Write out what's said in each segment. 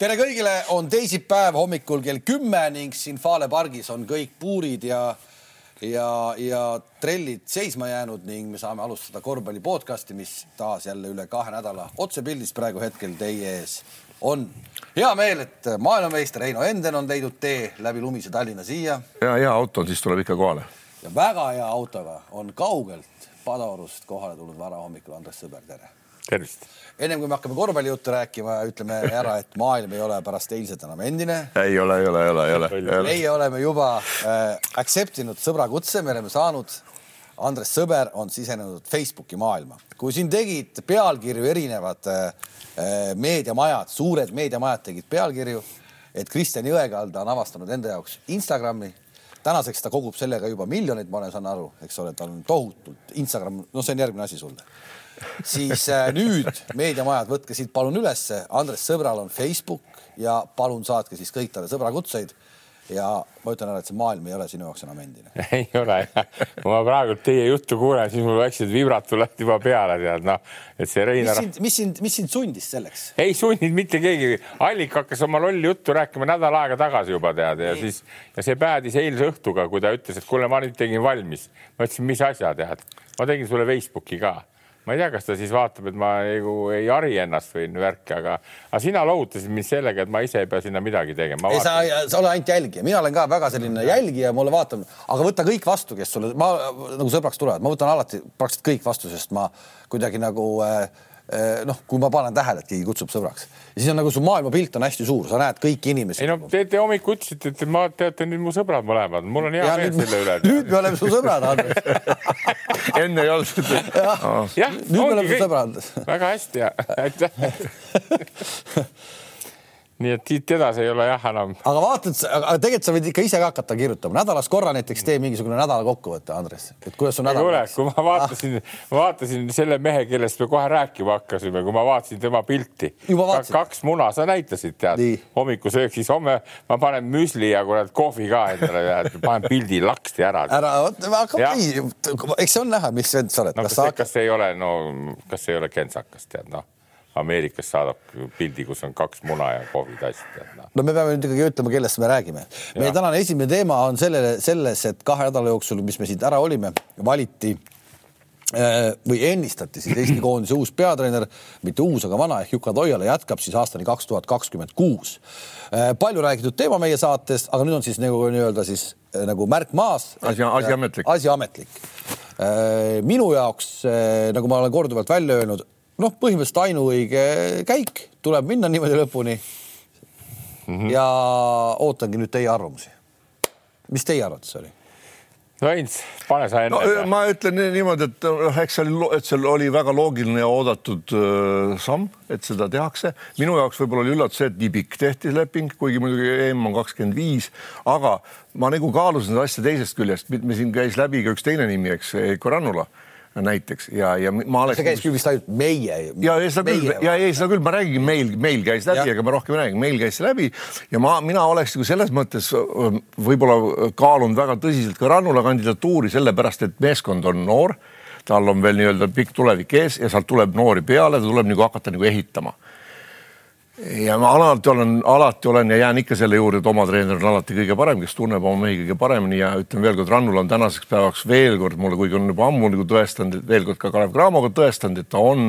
tere kõigile, on teisipäev hommikul kell kümme ning siin Fale pargis on kõik puurid ja ja, ja trellid seisma jäänud ning me saame alustada korvpalli podcasti, mis taas jälle üle kahe nädala otsepildis praegu hetkel teie ees on. hea meel, et maailmameister Heino Enden on leidnud tee läbi lumise Tallinna siia. ja hea auto, siis tuleb ikka kohale. ja väga hea autoga on kaugelt Padaorust kohale tulnud varahommikul Andres Sõber, tere. Tervist ennem kui me hakkame korvpallijuttu rääkima, ütleme ära, et maailm ei ole pärast eilset enam endine. ei ole, ei ole, ei ole, ei ole. meie oleme juba äh, accept inud sõbrakutse, me oleme saanud. Andres Sõber on sisenenud Facebooki maailma, kui siin tegid pealkirju erinevad äh, meediamajad, suured meediamajad tegid pealkirju, et Kristjan Jõekalda on avastanud enda jaoks Instagrami tänaseks ta kogub sellega juba miljoneid, ma olen, saan aru, eks ole, ta on tohutult Instagram, no see on järgmine asi sulle siis äh, nüüd meediamajad, võtke siit palun ülesse, Andres Sõbral on Facebook ja palun saatke siis kõik talle sõbrakutseid ja ma ütlen ära, et see maailm ei ole sinu jaoks enam endine. ei ole kui ma praegu teie juttu kuulen, siis mul väiksed vibrad tulevad juba peale, tead noh, et see Reinar. mis sind, mis sind, mis sind sundis selleks? ei sundinud mitte keegi, Allik hakkas oma lolli juttu rääkima nädal aega tagasi juba tead ja siis ja see päädis eilse õhtuga, kui ta ütles, et kuule, ma nüüd tegin valmis. ma ütlesin, mis asja tead, ma tegin sulle Facebooki ka ma ei tea, kas ta siis vaatab, et ma nagu ei hari ennast või värki, aga, aga sina lohutasid mind sellega, et ma ise ei pea sinna midagi tegema. ei, sa, sa ole ainult jälgija, mina olen ka väga selline jälgija, mulle vaatab, aga võta kõik vastu, kes sulle, ma nagu sõbraks tulevad, ma võtan alati praktiliselt kõik vastu, sest ma kuidagi nagu äh, noh, kui ma panen tähele, et keegi kutsub sõbraks ja siis on nagu su maailmapilt on hästi suur, sa näed kõiki inimesi. ei no te, te hommikul ütlesite, et ma teate nüüd mu sõbrad mõlemad, mul on hea ja, meel selle üle. nüüd me oleme su sõbrad, Andres enne ei olnud. jah, nüüd me oleme su sõbrad. väga hästi aitäh nii et siit edasi ei ole jah enam. aga vaatad, aga tegelikult sa võid ikka ise ka hakata kirjutama, nädalas korra näiteks tee mingisugune nädala kokkuvõte, Andres, et kuidas su nädal läks. kui ma vaatasin ah., vaatasin selle mehe, kellest me kohe rääkima hakkasime, kui ma vaatasin tema pilti. kaks muna, sa näitasid tead hommikusöök, siis homme ma panen müsli ja kurat kohvi ka endale, panen pildi laksti ära. ära, aga ei, eks see on näha, mis vend sa oled. no kas, kas, kas see ei ole, no kas see ei ole kentsakas, tead noh Ameerikas saadab pildi, kus on kaks muna ja kohvitass. No. no me peame nüüd ikkagi ütlema, kellest me räägime. meie tänane esimene teema on sellele, selles, et kahe nädala jooksul, mis me siit ära olime, valiti äh, või ennistati siis Eesti koondise uus peatreener, mitte uus, aga vana ehk Juka Toiala jätkab siis aastani kaks tuhat kakskümmend kuus. Äh, palju räägitud teema meie saates, aga nüüd on siis nagu nii-öelda siis äh, nagu märk maas. asi, asi ametlik. asi ametlik. minu jaoks, nagu ma olen korduvalt välja öelnud noh, põhimõtteliselt ainuõige käik, tuleb minna niimoodi lõpuni mm. -hmm. ja ootangi nüüd teie arvamusi. mis teie arvates oli? no Heinz, pane sa enne no,. ma ütlen niimoodi, et noh, eks see oli, et see oli väga loogiline ja oodatud äh, samm, et seda tehakse. minu jaoks võib-olla oli üllatus see, et nii pikk tehti leping, kuigi muidugi EM on kakskümmend viis, aga ma nagu kaalusin seda asja teisest küljest, me siin käis läbi ka üks teine nimi, eks, Eiko Rannula näiteks ja, ja ma oleks. see käis küll vist ainult meie. ja, ja seda küll ja ei, seda küll, ma räägin, meil, meil käis läbi, aga ma rohkem ei räägi, meil käis see läbi ja ma, mina oleks nagu selles mõttes võib-olla kaalunud väga tõsiselt ka Rannula kandidatuuri, sellepärast et meeskond on noor, tal on veel nii-öelda pikk tulevik ees ja sealt tuleb noori peale, tuleb nagu hakata nagu ehitama ja ma alati olen, alati olen ja jään ikka selle juurde, et oma treener on alati kõige parem, kes tunneb oma mehi kõige paremini ja ütlen veel kord, Rannul on tänaseks päevaks veel kord mulle, kuigi on juba ammu nagu tõestanud, veel kord ka Kalev Cramoga tõestanud, et ta on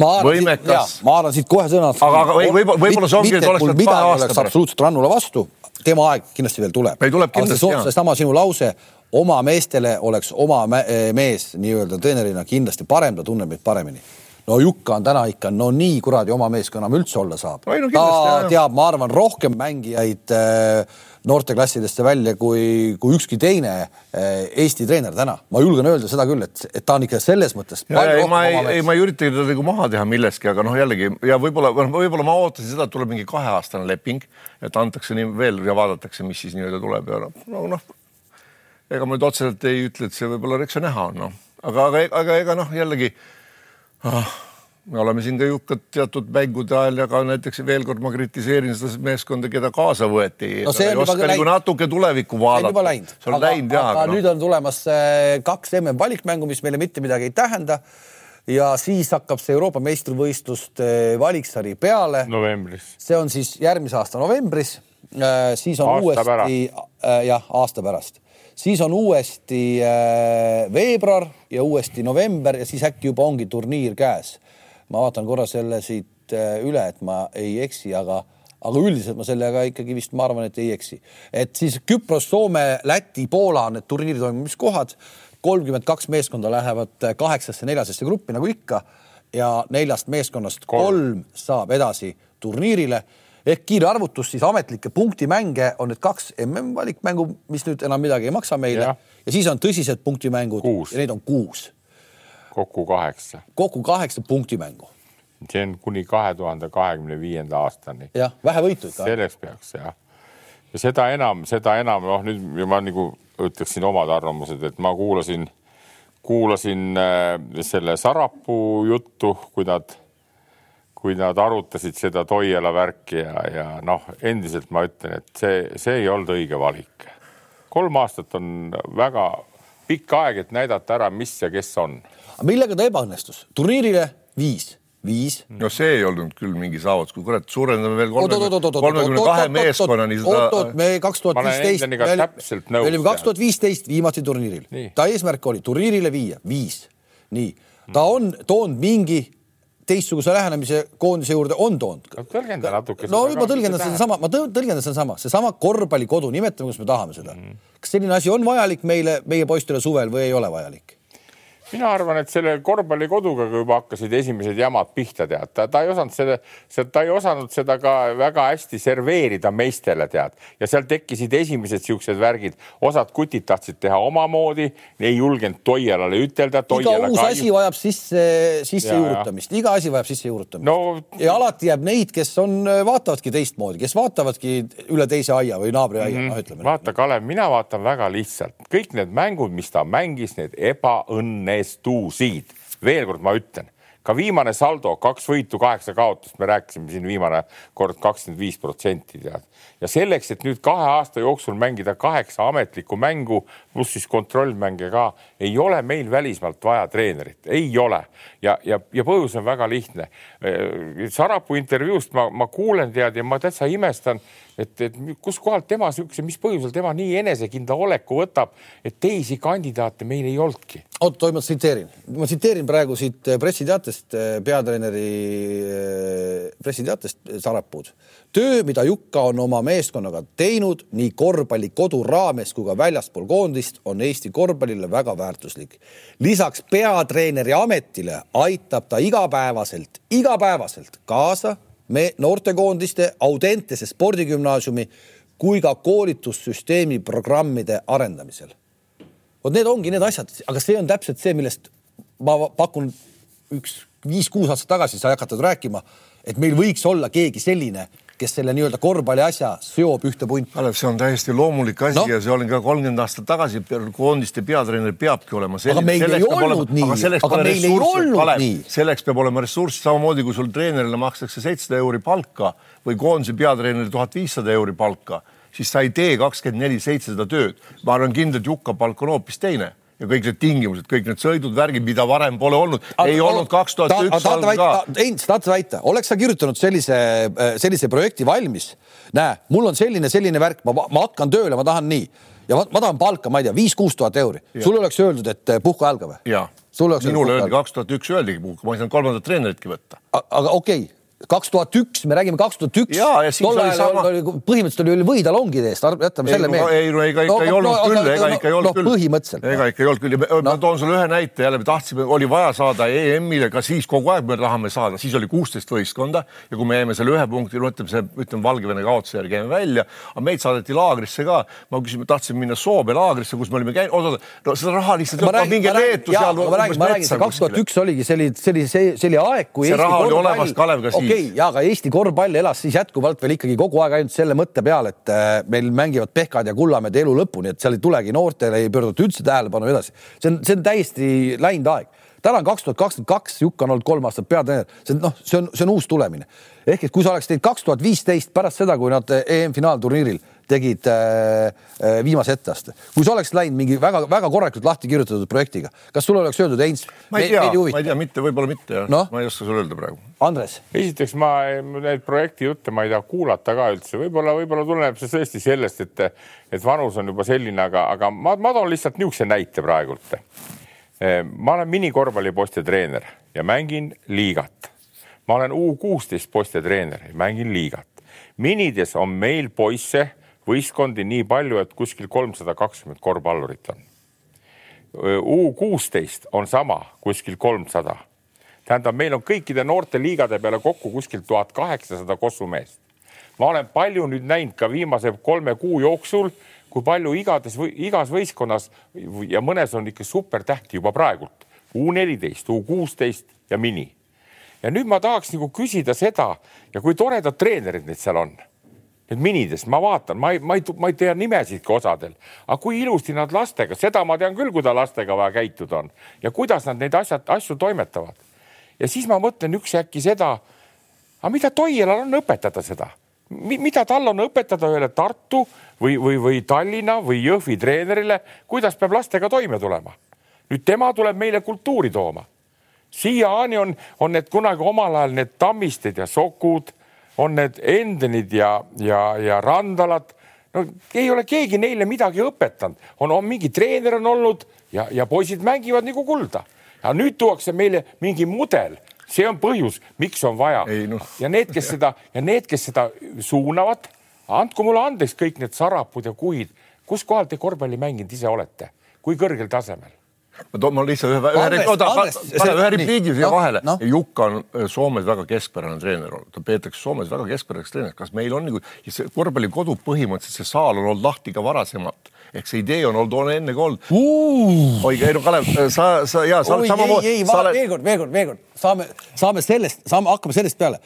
ma arvan, võimekas. ma arvan siit kohe sõnad. aga, aga võib-olla, võib-olla see ongi, et oleks pidanud kahe aasta pärast. absoluutselt Rannula vastu, tema aeg kindlasti veel tuleb. meil tuleb kindlasti. seesama sinu lause, oma meestele oleks oma mees nii-öelda treenerina kindlasti parem, ta tunneb meid paremini no Jukka on täna ikka no nii kuradi oma mees, kui enam üldse olla saab. No, ta jah. teab, ma arvan, rohkem mängijaid äh, noorteklassidesse välja kui, kui ükski teine äh, Eesti treener täna. ma julgen öelda seda küll, et, et ta on ikka selles mõttes. ei, ma ei, ei, ma ei ürita teda nagu maha teha milleski, aga noh, jällegi ja võib-olla, võib-olla ma ootasin seda, et tuleb mingi kaheaastane leping, et antakse nii veel ja vaadatakse, mis siis nii-öelda tuleb ja noh, noh no, ega ma nüüd otseselt ei ütle, et see võib-olla, eks see näha on, noh, aga, aga, aga ega noh, jällegi ah, me oleme siin ka jukad teatud mängude ajal ja ka näiteks veel kord ma kritiseerin seda meeskonda, keda kaasa võeti no,. ei oska nagu natuke tulevikku vaadata. see on läinud jah. aga, no. nüüd on tulemas kaks MM valikmängu, mis meile mitte midagi ei tähenda ja siis hakkab see Euroopa meistrivõistluste valiksari peale. novembris. see on siis järgmise aasta novembris. siis on Aasta uuesti, jah, aasta pärast siis on uuesti äh, veebruar ja uuesti november ja siis äkki juba ongi turniir käes. ma vaatan korra selle siit äh, üle, et ma ei eksi, aga, aga üldiselt ma sellega ikkagi vist, ma arvan, et ei eksi. et siis Küpros, Soome, Läti, Poola on need turniiri toimumiskohad. kolmkümmend kaks meeskonda lähevad kaheksasse, neljasesse gruppi nagu ikka ja neljast meeskonnast kolm, kolm saab edasi turniirile ehk kiire arvutus siis ametlikke punktimänge on need kaks MM-valikmängu, mis nüüd enam midagi ei maksa meile ja, ja siis on tõsised punktimängud kuus. ja neid on kuus. kokku kaheksa. kokku kaheksa punktimängu. see on kuni kahe tuhande kahekümne viienda aastani. jah, vähe võitu ikka. selleks peaks jah. ja seda enam, seda enam, noh nüüd ma nagu ütleksin omad arvamused, et ma kuulasin, kuulasin äh, selle Sarapuu juttu, kui nad kui nad arutasid seda Toiela värki ja, ja noh, endiselt ma ütlen, et see, see ei olnud õige valik. kolm aastat on väga pikk aeg, et näidata ära, mis ja kes on. millega ta ebaõnnestus? turniirile viis viis. no see ei olnud küll mingi saavutus, kui kurat, suurendame veel kolmekümne kahe meeskonnani seda. oot-oot, me kaks tuhat viisteist, me olime kaks tuhat viisteist viimati turniiril. ta eesmärk oli turniirile viia viis, nii, ta on toonud mingi teistsuguse lähenemise koondise juurde on toonud. tõlgenda natuke. no ma tõlgendan sedasama, ma tõlgendan sedasama, seesama korvpallikodu, nimetame, kuidas me tahame seda mm. -hmm. kas selline asi on vajalik meile, meie poistele suvel või ei ole vajalik? Mina arvan, et selle korvpallikoduga juba hakkasid esimesed jamad pihta, tead, ta, ta ei osanud selle, ta ei osanud seda ka väga hästi serveerida meestele, tead, ja seal tekkisid esimesed siuksed värgid, osad kutid tahtsid teha omamoodi, ei julgenud Toialale ütelda. iga uus ka... asi vajab sisse, sisse juurutamist, iga asi vajab sisse juurutamist no.... ja alati jääb neid, kes on, vaatavadki teistmoodi, kes vaatavadki üle teise aia või naabri aia mm, -hmm. noh, ütleme. vaata, Kalev, mina vaatan väga lihtsalt, kõik need mängud, mis ta mängis, need ebaõnne eestuusid. veel kord ma ütlen, ka viimane saldo, kaks võitu, kaheksa kaotust, me rääkisime siin viimane kord kakskümmend viis protsenti tead. ja selleks, et nüüd kahe aasta jooksul mängida kaheksa ametlikku mängu pluss siis kontrollmänge ka, ei ole meil välismaalt vaja treenerit, ei ole. ja, ja, ja põhjus on väga lihtne. Sarapuu intervjuust ma, ma kuulen tead ja ma täitsa imestan et, et kuskohalt tema siukse, mis põhjusel tema nii enesekindla oleku võtab, et teisi kandidaate meil ei olnudki. oot, oi, ma tsiteerin, ma tsiteerin praegu siit eh, pressiteatest, eh, peatreeneri eh, pressiteatest Sarapuud. töö, mida Jukka on oma meeskonnaga teinud nii korvpalli kodu raames kui ka väljaspool koondist, on Eesti korvpallile väga väärtuslik. lisaks peatreeneri ametile aitab ta igapäevaselt, igapäevaselt kaasa me noortekoondiste Audentese spordigümnaasiumi kui ka koolitussüsteemi programmide arendamisel. vot need ongi need asjad, aga see on täpselt see, millest ma pakun üks viis-kuus aastat tagasi sai hakatud rääkima, et meil võiks olla keegi selline kes selle nii-öelda korvpalli asja seob ühte punti. Kalev, see on täiesti loomulik asi no. ja see oli ka kolmkümmend aastat tagasi, koondiste peatreener peabki olema aga meil ei olnud olema, nii, aga meil ei olnud Kalev, nii. selleks peab olema ressurss, samamoodi kui sul treenerile makstakse seitsesada euri palka või koondise peatreenerile tuhat viissada euri palka, siis sa ei tee kakskümmend neli seitse seda tööd. ma arvan kindlalt, Jukka palk on hoopis teine ja kõik need tingimused, kõik need sõidud, värgid, mida varem pole olnud, ei olnud kaks tuhat üks alg ka. ei, tahad väita, oleks sa kirjutanud sellise, äh, sellise projekti valmis? näe, mul on selline, selline värk, ma, ma hakkan tööle, ma tahan nii ja ma, ma tahan palka, ma ei tea, viis-kuus tuhat euri. sulle oleks öeldud, et äh, puhka jalga või? minule öeldi kaks tuhat üks öeldigi puhka, ma ei saanud kolmandat treeneritki võtta. aga okei okay kaks tuhat üks, me räägime kaks tuhat üks. tol ajal sama... oli põhimõtteliselt oli võidalongide eest, jätame selle meelde. ei, no ega ikka no, ei olnud no, küll, ega ikka ei olnud no, küll. põhimõtteliselt. ega ikka ei olnud küll, ma no. toon sulle ühe näite jälle, me tahtsime, oli vaja saada EM-ile ka siis kogu aeg me tahame saada, siis oli kuusteist võistkonda ja kui me jäime selle ühe punkti, no ütleme, see ütleme Valgevene kaotuse järgi jäime välja, aga meid saadeti laagrisse ka. ma küsisin, tahtsime minna Soome laagrisse, kus me olime käinud, osa, no seda raha lihtsalt, minge Leetu seal. ma räägin, ma räägin, see kaks tuhat üks oligi, see oli, see oli, see oli aeg, kui. see raha oli olemas, Kalev, ka siis. Okei, ja aga Eesti korvpall elas siis jätkuvalt veel ikkagi kogu aeg ainult selle mõtte peal, et äh, meil mängivad Pehkad ja Kullamäed elu lõpuni, et seal ei tulegi noortele, ei pöörduta üldse tähelepanu edasi. see on, see on täiesti läinud aeg. täna on kaks tuhat kakskümmend kaks, Jukk on olnud kolm aastat peatreener, see on noh, see on, see on uus tulemine. ehk et kui sa oleks teinud kaks tuhat viisteist pärast seda, kui nad EM-finaalturniiril tegid äh, äh, viimase etteaste. kui sa oleks läinud mingi väga-väga korralikult lahti kirjutatud projektiga, kas sulle oleks öeldud, Heinz? ma ei tea, ma ei tea, mitte, võib-olla mitte no?, ma ei oska sulle öelda praegu. Andres? esiteks ma neid projekti jutte ma ei taha kuulata ka üldse, võib-olla, võib-olla tuleneb see tõesti sellest, et, et vanus on juba selline, aga, aga ma, ma toon lihtsalt niisuguse näite praegult. ma olen minikorvpallipoiste treener ja mängin liigat. ma olen U kuusteist poiste treener ja mängin liigat. minides on meil poisse võistkondi nii palju, et kuskil kolmsada kakskümmend korvpallurit on. U kuusteist on sama, kuskil kolmsada. tähendab, meil on kõikide noorte liigade peale kokku kuskil tuhat kaheksasada kossumeest. ma olen palju nüüd näinud ka viimase kolme kuu jooksul, kui palju igades, igas võistkonnas ja mõnes on ikka supertähti juba praegult. U neliteist, U kuusteist ja mini. ja nüüd ma tahaks nagu küsida seda ja kui toredad treenerid need seal on Need minidest ma vaatan, ma ei, ma ei, ma ei tea nimesidki osadel, aga kui ilusti nad lastega, seda ma tean küll, kui ta lastega vaja käituda on ja kuidas nad neid asjad, asju toimetavad. ja siis ma mõtlen üks äkki seda, aga mida Toielal on õpetada seda, mida tal on õpetada ühele Tartu või, või, või Tallinna või Jõhvi treenerile, kuidas peab lastega toime tulema. nüüd tema tuleb meile kultuuri tooma. siiamaani on, on need kunagi omal ajal need Tammisted ja Sokud on need Endenid ja, ja, ja Randalad. no ei ole keegi neile midagi õpetanud, on, on mingi treener on olnud ja, ja poisid mängivad nagu kulda. aga nüüd tuuakse meile mingi mudel, see on põhjus, miks on vaja. No. ja need, kes seda ja need, kes seda suunavad, andku mulle andeks kõik need sarapud ja kuhid, kus kohal te korvpalli mänginud ise olete, kui kõrgel tasemel ma toon, ma lihtsalt ühe, ühe, oota, pane ühe repliigi siia no, vahele. no.. Jukka on äh, Soomes väga keskpärane treener olnud, ta peetakse Soomes väga keskpäraseks treeneriks. kas meil on nagu, see korvpallikodu põhimõtteliselt, see saal on olnud lahti ka varasemalt. Ehk see idee on olnud, on enne ka olnud. Uh.. oi, ei no Kalev, sa, sa ja sa oled samamoodi. ei, ei, veel kord, veel kord, veel kord. Saame, saame sellest, saame, hakkame sellest peale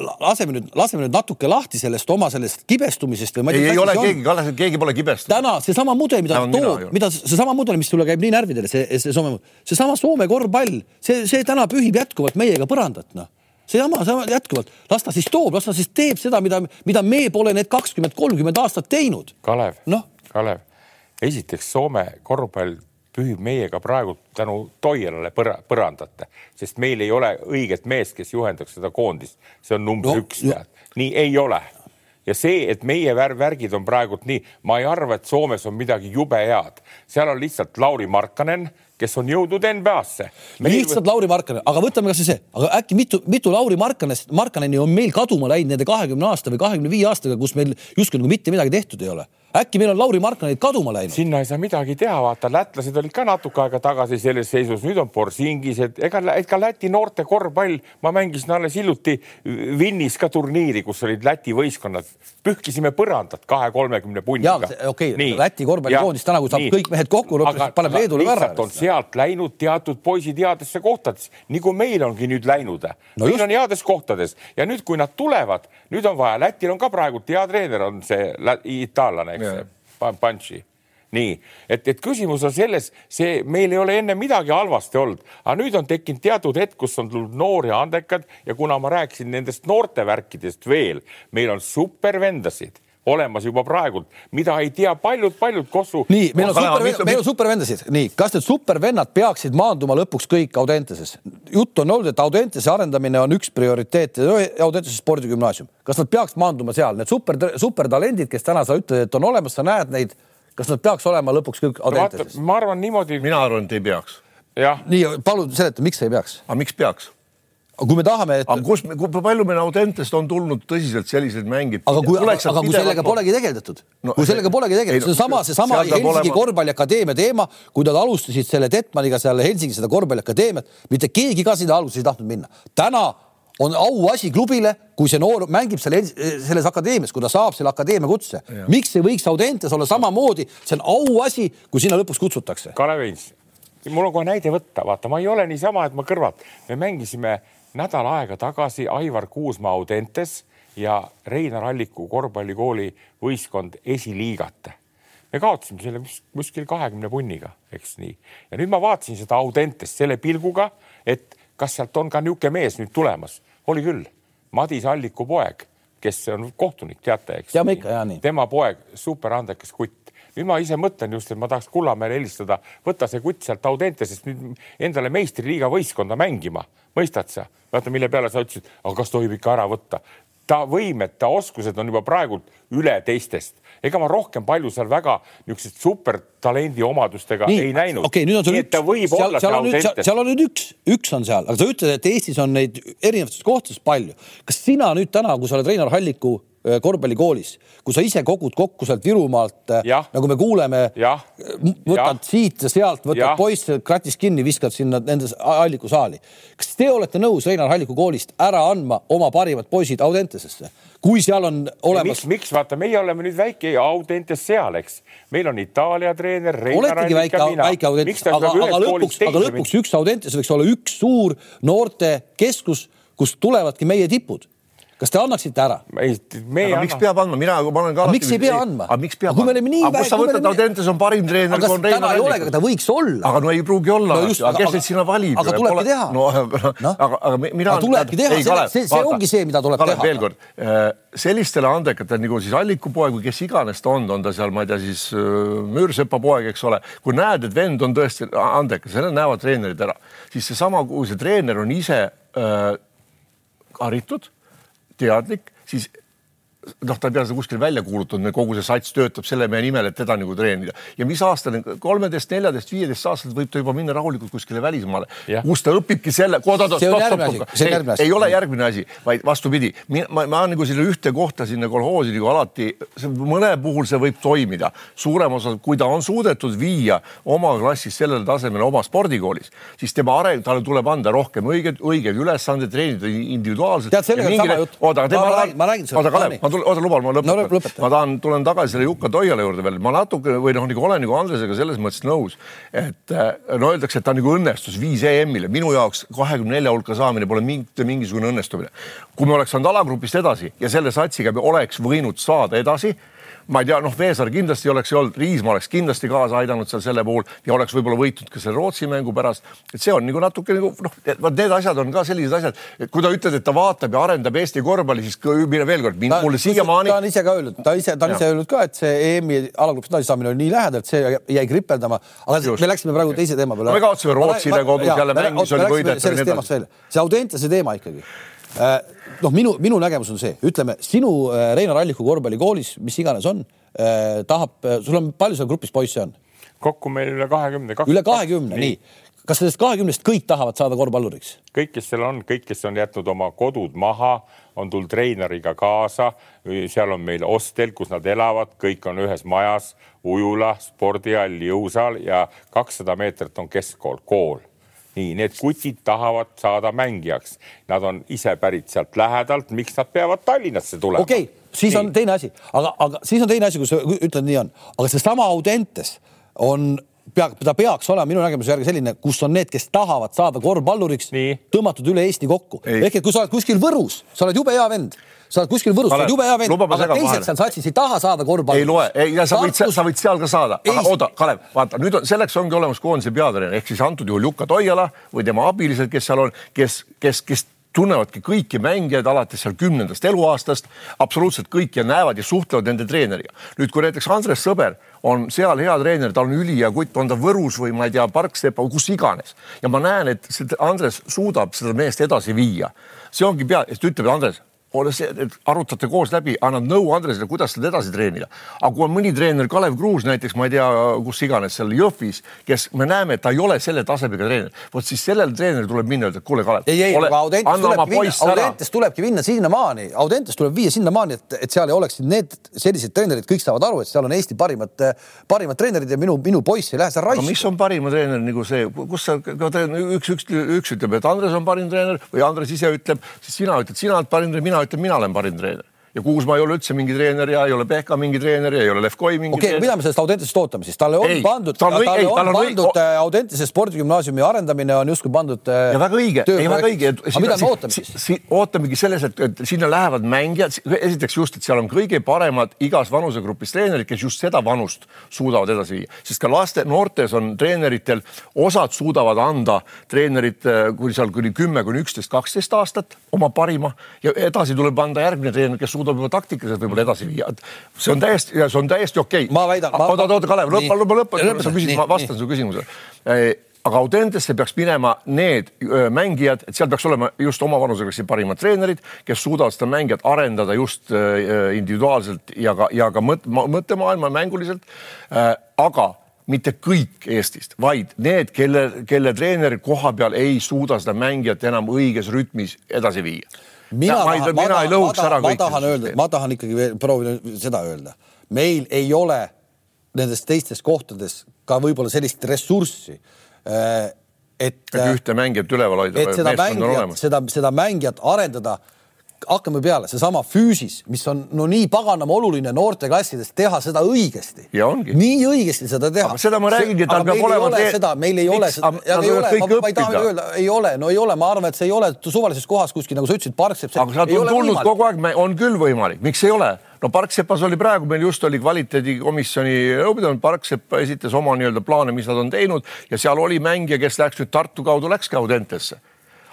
laseme nüüd, laseme nüüd natuke lahti sellest oma sellest kibestumisest või ma ei tea. ei ole keegi, Kalle, keegi pole kibestunud. täna seesama mudel, mida ta toob, mida seesama mudel, mis sulle käib nii närvidele, see, see Soome, seesama Soome korvpall, see, see täna pühib jätkuvalt meiega põrandat, noh seesama, sama jätkuvalt, las ta siis toob, las ta siis teeb seda, mida, mida me pole need kakskümmend, kolmkümmend aastat teinud. Kalev no?, Kalev, esiteks Soome korvpall pühib meiega praegu tänu Toielale põra, põrandate, sest meil ei ole õiget meest, kes juhendaks seda koondist. see on number no, üks, nii ei ole. ja see, et meie värv, värgid on praegult nii, ma ei arva, et Soomes on midagi jube head, seal on lihtsalt Lauri Markkanen, kes on jõudnud NBA-sse lihtsalt Lauri Markkanen, aga võtame kasvõi see, aga äkki mitu, mitu Lauri Markkanest, Markkaneni on meil kaduma läinud nende kahekümne aasta või kahekümne viie aastaga, kus meil justkui nagu mitte midagi tehtud ei ole äkki meil on Lauri Markkanid kaduma läinud? sinna ei saa midagi teha, vaata, lätlased olid ka natuke aega tagasi selles seisus, nüüd on Borsingis, et ega, ega Läti noorte korvpall, ma mängisin alles hiljuti Vinnis ka turniiri, kus olid Läti võistkonnad, pühkisime põrandat kahe-kolmekümne punniga. okei okay,, Läti korvpallikoondis täna, kui saab nii. kõik mehed kokku, paneb Leedule ära. on sealt läinud teatud poisid headesse kohtadesse, nagu meil ongi nüüd läinud no. meil on heades kohtades ja nüüd, kui nad tulevad, nüüd on vaja, Lätil on ka praegu hea treener, on see itaallane eks, Panchi nii, et, et küsimus on selles, see, meil ei ole enne midagi halvasti olnud, aga nüüd on tekkinud teatud hetk, kus on tulnud noori andekad ja kuna ma rääkisin nendest noortevärkidest veel, meil on supervendasid olemas juba praegult, mida ei tea paljud-paljud Kossu. nii, meil on super, meil on supervendasid, nii, kas need supervennad peaksid maanduma lõpuks kõik Audenteses? jutt on olnud, et Audentese arendamine on üks prioriteet, Audentese spordigümnaasium, kas nad peaks maanduma seal, need super, supertalendid, kes täna sa ütled, et on olemas, sa näed neid, kas nad peaks olema lõpuks kõik Audenteses no,? ma arvan niimoodi. mina arvan, et ei peaks. nii, palun seleta, miks ei peaks? aga miks peaks? Aga kui me tahame, et. aga kus, kui palju meil Audentest on tulnud tõsiselt selliseid mängid? aga kui, aga, aga kui sellega polegi tegeldatud no,, kui sellega polegi tegeldatud, see on sama, seesama Helsingi olema... korvpalliakadeemia teema, kui nad alustasid selle Detmaniga seal Helsingis seda korvpalliakadeemiat, mitte keegi ka sinna alguses ei tahtnud minna. täna on auasi klubile, kui see noor mängib selle, selles akadeemias, kui ta saab selle akadeemia kutse. miks ei võiks Audentes olla samamoodi, see on auasi, kui sinna lõpuks kutsutakse. Kalev Veins, mul on kohe näide võtta, vaata, ma ei ole niisama, et ma kõrvalt, me mängisime nädal aega tagasi Aivar Kuusmaa Audentes ja Reinar Alliku korvpallikooli võistkond esiliigat. me kaotasime selle kuskil kahekümne punniga, eks nii. ja nüüd ma vaatasin seda Audentest selle pilguga, et kas sealt on ka niisugune mees nüüd tulemas. oli küll, Madis Alliku poeg, kes on kohtunik, teate, eks? teame ikka, jaa, nii. tema poeg, super andekas kutt nüüd ma ise mõtlen just, et ma tahaks Kullamäele helistada, võta see kutt sealt Audentesest nüüd endale meistriliiga võistkonda mängima, mõistad sa? vaata, mille peale sa ütlesid, aga kas tohib ikka ära võtta? ta võimed, ta oskused on juba praegult üle teistest ega ma rohkem palju seal väga niisuguseid supertalendi omadustega nii, ei näinud. okei okay,, nüüd on sul üks, seal, seal on nüüd, seal, on nüüd üks, üks on seal, aga sa ütled, et Eestis on neid erinevates kohtades palju. kas sina nüüd täna, kui sa oled Reinar Halliku korvpallikoolis, kui sa ise kogud kokku sealt Virumaalt, äh, nagu me kuuleme, võtad ja. siit ja sealt, võtad poisse kratist kinni, viskad sinna nende Alliku saali. kas te olete nõus Reinar Halliku koolist ära andma oma parimad poisid Audentesesse, kui seal on olemas? miks, miks vaata, meie oleme nüüd väike Audentes seal, eks, meil on Itaalia treener. oletegi väike, väike Audentes, aga, aga lõpuks, aga lõpuks üks Audentes võiks olla üks suur noortekeskus, kust tulevadki meie tipud kas te annaksite ära? ei, me ei anna. miks peab andma, mina, ma olen ka miks ei pea andma? aga miks peab andma? aga kust sa võtad, Audentes on parim treener. aga kas täna ei ole, aga ta võiks olla. aga no ei pruugi olla no. aga kes neid sinna valib? aga tulebki teha. no aga, aga, aga mina. tulebki teha, see, see ongi see, mida tuleb teha. veel kord, äh, sellistele andekatel nagu siis Alliku poeg või kes iganes ta on, on ta seal, ma ei tea, siis äh, Müürsepa poeg, eks ole, kui näed, et vend on tõesti andekas, selle näevad treenerid ära, siis seesama, kui see treener on ise äh, haritud teadlik, siis noh, ta ei pea seda kuskil välja kuulutanud, kogu see sats töötab selle mehe nimel, et teda nagu treenida ja mis aastane, kolmeteist, neljateist, viieteist aastaselt võib ta juba minna rahulikult kuskile välismaale, kus ta õpibki selle. ei ole järgmine asi, vaid vastupidi, ma, ma nagu sinna ühte kohta sinna kolhoosi nagu alati, mõne puhul see võib toimida, suurem osa, kui ta on suudetud viia oma klassis sellele tasemele oma spordikoolis, siis tema areng, talle tuleb anda rohkem õigeid, õigeid ülesandeid, treenida individuaalselt. tead, sellega on sama jutt. oota, ma räägin sulle. oota, Kalev, ma tulen, oota, luba, ma lõpetan no,. ma tahan, tulen tagasi selle Jukka Toiala juurde veel, ma natuke või noh, nagu olen nagu Andresega selles mõttes nõus, et äh, no öeldakse, et ta nagu õnnestus viis EM-ile, minu jaoks kahekümne nelja hulka saamine pole mitte mingisugune õnnestumine. kui me oleks saanud alagrupist edasi ja selle satsiga oleks võinud saada edasi ma ei tea, noh, Veesaar kindlasti oleks olnud, Riismaa oleks kindlasti kaasa aidanud seal selle puhul ja oleks võib-olla võitnud ka selle Rootsi mängu pärast. et see on nagu natuke nagu noh, vot need asjad on ka sellised asjad, et kui ta ütleb, et ta vaatab ja arendab Eesti korvpalli, siis mine veel kord, mulle siiamaani. ta on ise ka öelnud, ta ise, ta on ise öelnud ka, et see EM-i alagrupis edasisaamine oli nii lähedal, et see jäi kripeldama. aga Just. me läksime praegu teise teema peale. me kaotasime Rootsile kodus jälle mängis oli võidetud. see Audentese teema ikkagi noh, minu, minu nägemus on see, ütleme sinu äh, Reinar Alliku korvpallikoolis, mis iganes on, äh, tahab, sul on palju seal grupis poisse on? kokku meil üle kahekümne. üle kahekümne, nii, nii.. kas sellest kahekümnest kõik tahavad saada korvpalluriks? kõik, kes seal on, kõik, kes on jätnud oma kodud maha, on tulnud treeneriga kaasa, seal on meil hostel, kus nad elavad, kõik on ühes majas, ujula, spordihall, jõusaal ja kakssada meetrit on keskkool, kool nii, need kutid tahavad saada mängijaks, nad on ise pärit sealt lähedalt, miks nad peavad Tallinnasse tulema? okei okay,, siis nii. on teine asi, aga, aga siis on teine asi, kui sa ütled, nii on, aga seesama Audentes on pea, ta peaks olema minu nägemuse järgi selline, kus on need, kes tahavad saada korvpalluriks, tõmmatud üle Eesti kokku. ehk et kui sa oled kuskil Võrus, sa oled jube hea vend sa oled kuskil Võrus, sa oled jube hea vend, aga teised seal satsis ei taha saada korvpalli. ei loe, ei ja sa võid, sa võid seal ka saada, aga oota, Kalev, vaata nüüd on, selleks ongi olemas koondise peatreener ehk siis antud juhul Jukka Toiala või tema abilised, kes seal on, kes, kes, kes tunnevadki kõiki mängijaid alates seal kümnendast eluaastast, absoluutselt kõik ja näevad ja suhtlevad nende treeneriga. nüüd, kui näiteks Andres Sõber on seal hea treener, tal on ülihea kutt, on ta Võrus või ma ei tea, Parksepa kus iganes ja ma näen, et see Andres suudab seda meest edasi viia. see ongi pea, et ütleb Andres ole see, et arutate koos läbi, annad nõu Andresele, kuidas seda edasi treenida. aga kui on mõni treener, Kalev Kruus näiteks, ma ei tea, kus iganes seal Jõhvis, kes me näeme, et ta ei ole selle tasemega treener, vot siis sellel treeneril tuleb minna, öelda, et kuule, Kalev. ei, ei, aga Audentes tulebki minna, Audentes tulebki minna sinnamaani, Audentes tuleb viia sinnamaani, et, et seal ei oleks need sellised treenerid, kõik saavad aru, et seal on Eesti parimad, parimad treenerid ja minu, minu poiss ei lähe seal raisku. mis on parima treener nagu see, kus sa, üks, üks, üks ütleb, et Andres on parim treener või Andres ise ütleb, siis sina ütled, sina oled parim treener, mina ütlen, mina olen parim treener ja Kuusma ei ole üldse mingi treener ja ei ole Pehka mingi treener ja ei ole Levkoi mingi okay, treener. mida me sellest Audentesest ootame siis, talle on ei, pandud, talle ei, on, on pandud või... Äh, Audentese spordigümnaasiumi arendamine on justkui pandud. Äh, ja väga õige, ei väga õige. aga mida me ootame siis si,? Si, ootamegi selles, et, et sinna lähevad mängijad, esiteks just, et seal on kõige paremad igas vanusegrupis treenerid, kes just seda vanust suudavad edasi viia, sest ka laste, noortes on treeneritel, osad suudavad anda treenerid, äh, kui seal kuni kümme kuni üksteist, kaksteist aastat oma parima ja edasi tuleb anda järgmine treener, kes suudab suudab juba taktikaliselt võib-olla edasi viia. see on täiesti, see on täiesti okei okay.. ma väidan. oota, oota, Kalev, lõpeta, lõpeta, lõpeta, sa küsid, ma vastan su küsimusele aga Audentesse peaks minema need mängijad, et seal peaks olema just oma vanusega parimad treenerid, kes suudavad seda mängijat arendada just individuaalselt ja ka, ja ka mõt, mõttemaailma mänguliselt. aga mitte kõik Eestist, vaid need, kelle, kelle treener koha peal ei suuda seda mängijat enam õiges rütmis edasi viia. Mina, ma, tahan, mina ma, ei lõhuks ma, ära kõik. ma tahan öelda, ma tahan ikkagi veel proovida seda öelda. meil ei ole nendes teistes kohtades ka võib-olla sellist ressurssi Äh, et. et ühte mängijat üleval hoida. et seda mängijat, seda, seda mängijat arendada hakkame peale, seesama füüsis, mis on no nii paganama oluline noorteklassides, teha seda õigesti. nii õigesti seda teha. seda ma räägingi, tal peab olema. seda, meil ei ole seda, ei ole, ma, ma ei taha öelda, ei ole, no ei ole, ma arvan, et see ei ole suvalises kohas kuskil, nagu sa ütlesid, Parksepp. aga sealt on tulnud võimalik. kogu aeg, on küll võimalik, miks ei ole? no Parksepas oli praegu, meil just oli kvaliteedikomisjoni nõupidamine, Parksepp esitas oma nii-öelda plaane, mis nad on teinud ja seal oli mängija, kes läks nüüd Tartu kaudu, läkski Audentesse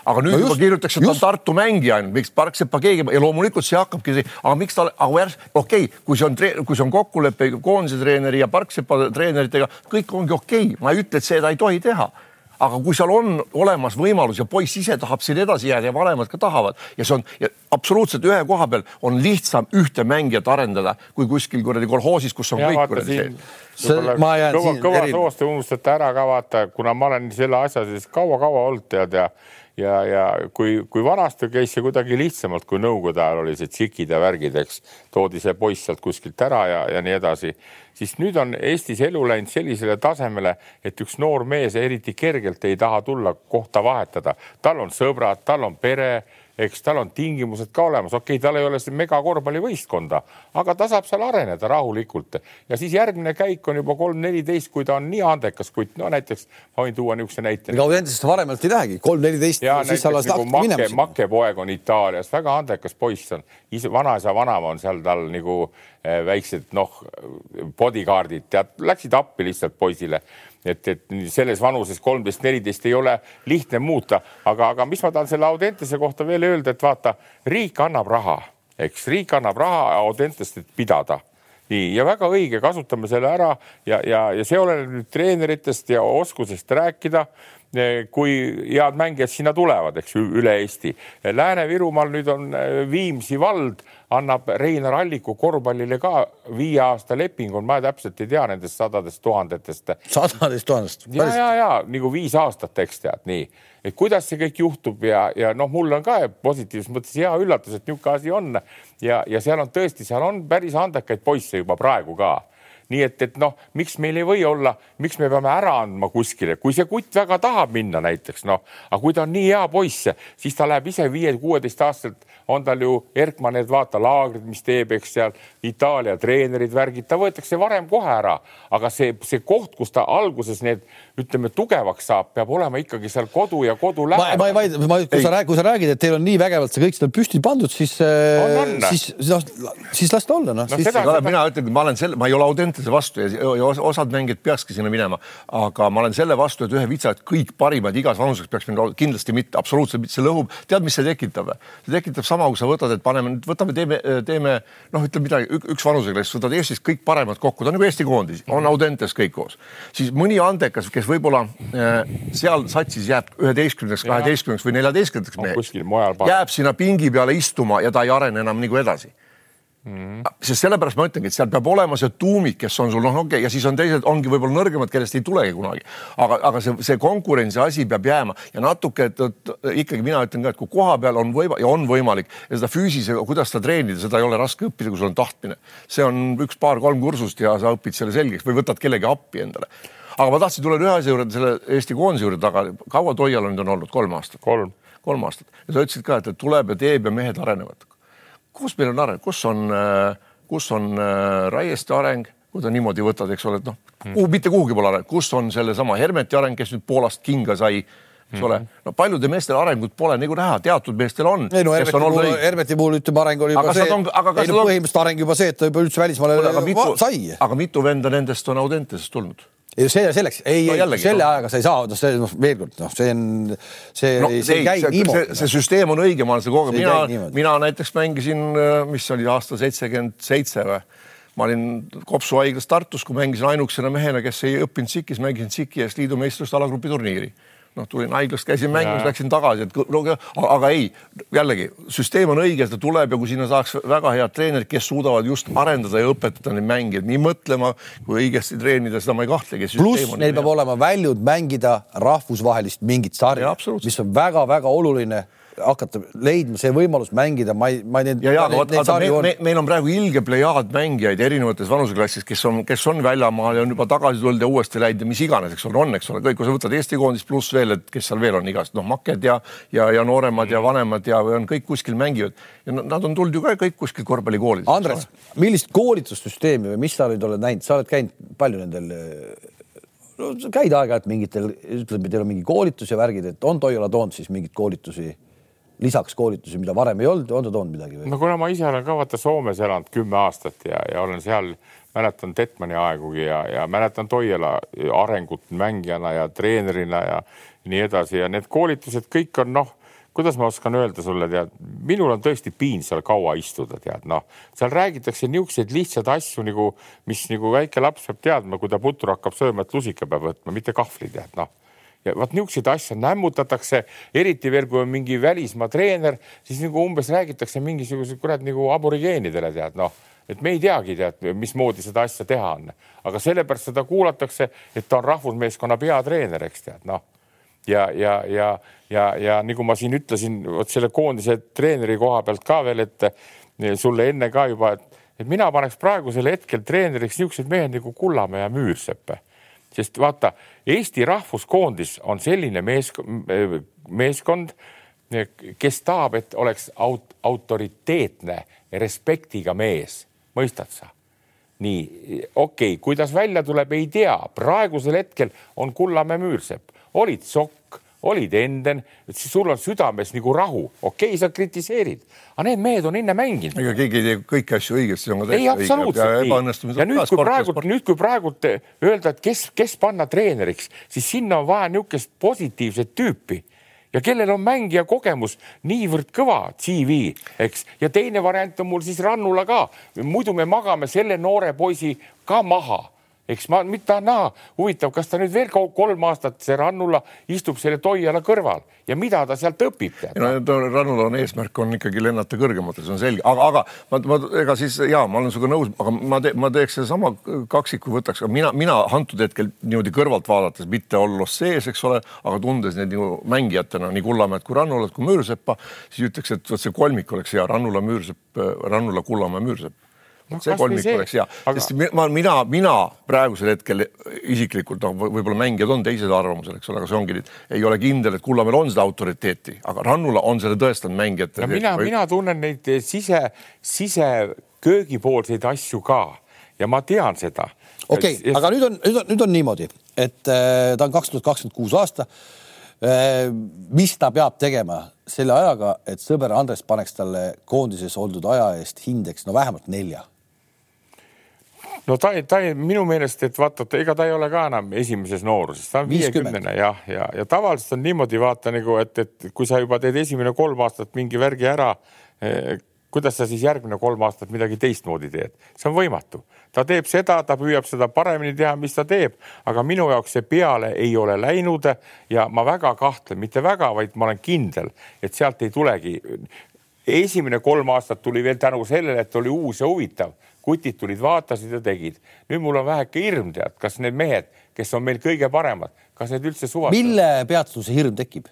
aga nüüd no just, juba kirjutatakse, et ta on Tartu mängija ainult, miks Parksepa keegi ja loomulikult see hakkabki, aga miks ta, aga okei okay,, kui see on, kui see on kokkulepe koondise treeneri ja Parksepa treeneritega, kõik ongi okei okay., ma ei ütle, et seda ei tohi teha aga kui seal on olemas võimalus ja poiss ise tahab siin edasi jääda ja vanemad ka tahavad ja see on ja absoluutselt ühe koha peal on lihtsam ühte mängijat arendada kui kuskil kuradi kolhoosis, kus on ja, kõik kuradi sees. kõva, kõva soost te unustate ära ka vaata, kuna ma olen selle asja sees kaua-kaua olnud tead ja, ja ja, ja kui, kui vanasti käis see kuidagi lihtsamalt, kui nõukogude ajal oli see tšikid ja värgid, eks, toodi see poiss sealt kuskilt ära ja, ja nii edasi, siis nüüd on Eestis elu läinud sellisele tasemele, et üks noor mees eriti kergelt ei taha tulla kohta vahetada, tal on sõbrad, tal on pere eks tal on tingimused ka olemas, okei okay,, tal ei ole megakorvpallivõistkonda, aga ta saab seal areneda rahulikult. Ja siis järgmine käik on juba kolm, neliteist, kui ta on nii andekas kutt, no näiteks ma võin tuua niisuguse näite. ega Audentesest varemalt ei lähegi, kolm, neliteist, siis sa alles nagu Make, Make poeg on Itaalias, väga andekas poiss on, vanaisa vanaema on seal tal nagu eh, väiksed noh, bodyguard'id, tead, läksid appi lihtsalt poisile et, et selles vanuses kolmteist, neliteist ei ole lihtne muuta, aga, aga mis ma tahan selle Audentese kohta veel öelda, et vaata, riik annab raha, eks. Riik annab raha Audentest, et pidada. Nii ja väga õige, kasutame selle ära ja, ja, ja see oleneb nüüd treeneritest ja oskusest rääkida kui head mängijad sinna tulevad, eks üle Eesti. Lääne-Virumaal nüüd on äh, Viimsi vald annab Reinar Alliku korvpallile ka viie aasta lepingu, ma täpselt ei tea nendest sadadest tuhandetest. sadadest tuhandest? ja, ja, ja nagu viis aastat, eks tead nii, et kuidas see kõik juhtub ja, ja noh, mul on ka positiivses mõttes hea üllatus, et niisugune asi on ja, ja seal on tõesti, seal on päris andekaid poisse juba praegu ka nii et, et noh, miks meil ei või olla, miks me peame ära andma kuskile, kui see kutt väga tahab minna näiteks noh, aga kui ta on nii hea poiss, siis ta läheb ise viie-kuueteist aastaselt on tal ju Erkman need vaata laagrid, mis teeb, eks seal Itaalia treenerid, värgid, ta võetakse varem kohe ära, aga see, see koht, kus ta alguses need ütleme tugevaks saab, peab olema ikkagi seal kodu ja kodu lähedal. ma ei vaidle, ma, kui sa räägid, kui sa räägid, et teil on nii vägevalt see kõik seda püsti pandud, siis, äh, siis noh, siis las ta olla noh no, siis.... Seda... mina ütlen, ma olen selle, ma ei ole Audentese vastu ja, ja osad mängijad peakski sinna minema, aga ma olen selle vastu, et ühe vitsa, et kõik parimad igas vanuses peaks minema, kindlasti mitte, absoluutselt mitte, see lõhub. tead, mis see tekitab? see tekitab sama kui sa võtad, et paneme nüüd, võtame, teeme, teeme noh, ütleme midagi, üks vanuseklass, võtad Eestist kõik paremad kokku, ta on nagu Eesti koondis, on Audentes kõik koos, siis mõni andekas, kes võib-olla äh, seal satsis jääb üheteistkümnendaks, kaheteistkümnendaks või neljateistkümnendaks meheks, jääb sinna pingi peale istuma ja ta ei arene enam nagu edasi Mm -hmm. sest sellepärast ma ütlengi, et seal peab olema see tuumik, kes on sul noh, okei okay,, ja siis on teised, ongi võib-olla nõrgemad, kellest ei tulegi kunagi. aga, aga see, see konkurentsi asi peab jääma ja natuke, et, et ikkagi mina ütlen ka, et kui koha peal on võima- ja on võimalik ja seda füüsisega, kuidas seda treenida, seda ei ole raske õppida, kui sul on tahtmine. see on üks-paar-kolm kursust ja sa õpid selle selgeks või võtad kellegi appi endale aga ma tahtsin tulla ühe asja juurde, selle Eesti koondise juurde taga. kaua Toial nüüd on olnud? kolm aastat? kolm. kolm aastat ja sa ütlesid ka, et tuleb ja teeb ja mehed arenevad kus meil on areng, kus on, äh, kus on äh, Raieste areng, kui ta niimoodi võtad, eks ole, et noh, kuhu, mitte kuhugi pole areng, kus on sellesama Hermeti areng, kes nüüd Poolast kinga sai eks ole, mhm. no paljudel meestel arengut pole nagu näha, teatud meestel on. ei no Hermeti puhul, Hermeti puhul ütleme, areng oli juba aga see, on, aga ei no põhimõtteliselt areng juba see, et ta juba üldse välismaale mitu, sai. aga mitu venda nendest on Audentesest tulnud? Ei see selleks, ei no,, ei selle no. ajaga sa ei saa, noh, see noh, veel kord, noh, see on, see no,, see ei käi niimoodi. see, see süsteem on õige, ma olen seda kogu aeg, mina, mina näiteks mängisin, mis oli aasta seitsekümmend seitse või? Ma olin Kopsu haiglas Tartus, kui mängisin ainukesena mehena, kes ei õppinud SIK-is, mängisin SIK-i eest liidu meistrivõistluste alagrupi turniiri noh, tulin haiglast, käisin mängimas, läksin tagasi, et no, aga ei, jällegi süsteem on õige, ta tuleb ja kui sinna saaks väga head treenerid, kes suudavad just arendada ja õpetada neid mängijaid nii mõtlema kui õigesti treenida, seda ma ei kahtlegi. pluss neil peab olema väljund mängida rahvusvahelist mingit sarja, mis on väga-väga oluline hakata leidma see võimalus mängida, ma ei, ma ei need. ja, ja aga vaata, me, me, meil on praegu ilge plejaad mängijaid erinevates vanuseklassis, kes on, kes on väljamaal ja on juba tagasi tulnud ja uuesti läinud ja mis iganes, eks ole, on, eks ole, kõik, kui sa võtad Eesti koondist pluss veel, et kes seal veel on igast, noh, Maked ja, ja, ja nooremad ja vanemad ja on kõik kuskil mängivad ja nad on tulnud ju ka kõik kuskil korvpallikoolidest. Andres, millist koolitussüsteemi või mis sa nüüd oled näinud, sa oled käinud palju nendel no käid aeg-ajalt mingitel, ütleme, teil on mingi koolitus ja värgid, et on Toiala toonud siis mingeid koolitusi lisaks koolitusi, mida varem ei olnud, on ta toonud midagi või? no kuna ma ise olen ka vaata Soomes elanud kümme aastat ja, ja olen seal, mäletan Detmani aegugi ja, ja mäletan Toiala arengut mängijana ja treenerina ja nii edasi ja need koolitused kõik on noh, kuidas ma oskan öelda sulle, tead, minul on tõesti piin seal kaua istuda, tead, noh, seal räägitakse niisuguseid lihtsaid asju nagu, mis nagu väike laps peab teadma, kui ta putru hakkab sööma, et lusika peab võtma, mitte kahvli, tead, noh ja vot niisuguseid asju nämmutatakse, eriti veel, kui on mingi välismaa treener, siis nagu umbes räägitakse mingisuguse kurat nagu aborigeenidele tead noh, et me ei teagi tead, mismoodi seda asja teha on, aga sellepärast seda kuulatakse, et ta on rahvusmeeskonna peatreener, eks tead noh. Ja, ja, ja, ja, ja nagu ma siin ütlesin, vot selle koondise treeneri koha pealt ka veel, et sulle enne ka juba, et, et mina paneks praegusel hetkel treeneriks niisugused mehed nagu Kullamäe ja Müürsepp sest vaata, Eesti rahvuskoondis on selline meeskond, meeskond, kes tahab, et oleks aut-, autoriteetne, respektiga mees, mõistad sa? nii, okei okay,, kuidas välja tuleb, ei tea, praegusel hetkel on Kullamäe Müürsepp, olid Sokk olid siis sul on südames nagu rahu, okei okay,, sa kritiseerid, aga need mehed on enne mänginud. ega keegi ei tee kõiki asju õigesti. ei, absoluutselt nii. ja nüüd, kui praegult, nüüd, kui praegult öelda, et kes, kes panna treeneriks, siis sinna on vaja niisugust positiivset tüüpi ja kellel on mängija kogemus niivõrd kõva CV, eks, ja teine variant on mul siis Rannula ka. muidu me magame selle noore poisi ka maha eks ma tahan näha, huvitav, kas ta nüüd veel kolm aastat, see Rannula istub selle Toiala kõrval? Ja mida ta sealt õpib? no Rannula on eesmärk on ikkagi lennata kõrgematel, see on selge, aga, aga ma, ma ega siis ja ma olen sinuga nõus, aga ma te, ma teeks sedasama kaksiku võtaks, mina, mina antud hetkel niimoodi kõrvalt vaadates, mitte olles sees, eks ole, aga tundes neid nagu mängijatena nii Kullamäed kui Rannulat kui Müürseppa, siis ütleks, et vot see kolmik oleks hea, Rannula, Müürsepp, Rannula, Kullamäe, Müürsepp no, see kolmik see? oleks hea aga..., sest ma, mina, mina praegusel hetkel isiklikult noh, võib-olla mängijad on teisel arvamusel, eks ole, aga see ongi nüüd, ei ole kindel, et Kullamäel on seda autoriteeti, aga Rannula on selle tõestanud mängijate no,. mina, mina tunnen neid sise, siseköögipoolseid asju ka ja ma tean seda. okei okay, aga nüüd on, nüüd on, nüüd on niimoodi, et äh, ta on kaks tuhat kakskümmend kuus aasta äh,. mis ta peab tegema selle ajaga, et sõber Andres paneks talle koondises oldud aja eest hindeks no vähemalt nelja no ta, ta minu meelest, et vaata, ega ta ei ole ka enam esimeses nooruses, ta on viiekümnene jah, ja, ja, ja tavaliselt on niimoodi vaata nagu, et, et kui sa juba teed esimene kolm aastat mingi värgi ära eh,, kuidas sa siis järgmine kolm aastat midagi teistmoodi teed, see on võimatu. ta teeb seda, ta püüab seda paremini teha, mis ta teeb, aga minu jaoks see peale ei ole läinud ja ma väga kahtlen, mitte väga, vaid ma olen kindel, et sealt ei tulegi. esimene kolm aastat tuli veel tänu sellele, et oli uus ja huvitav kutid tulid, vaatasid ja tegid. nüüd mul on väheke hirm, tead, kas need mehed, kes on meil kõige paremad, kas need üldse suvastavad? mille pealt sul see hirm tekib?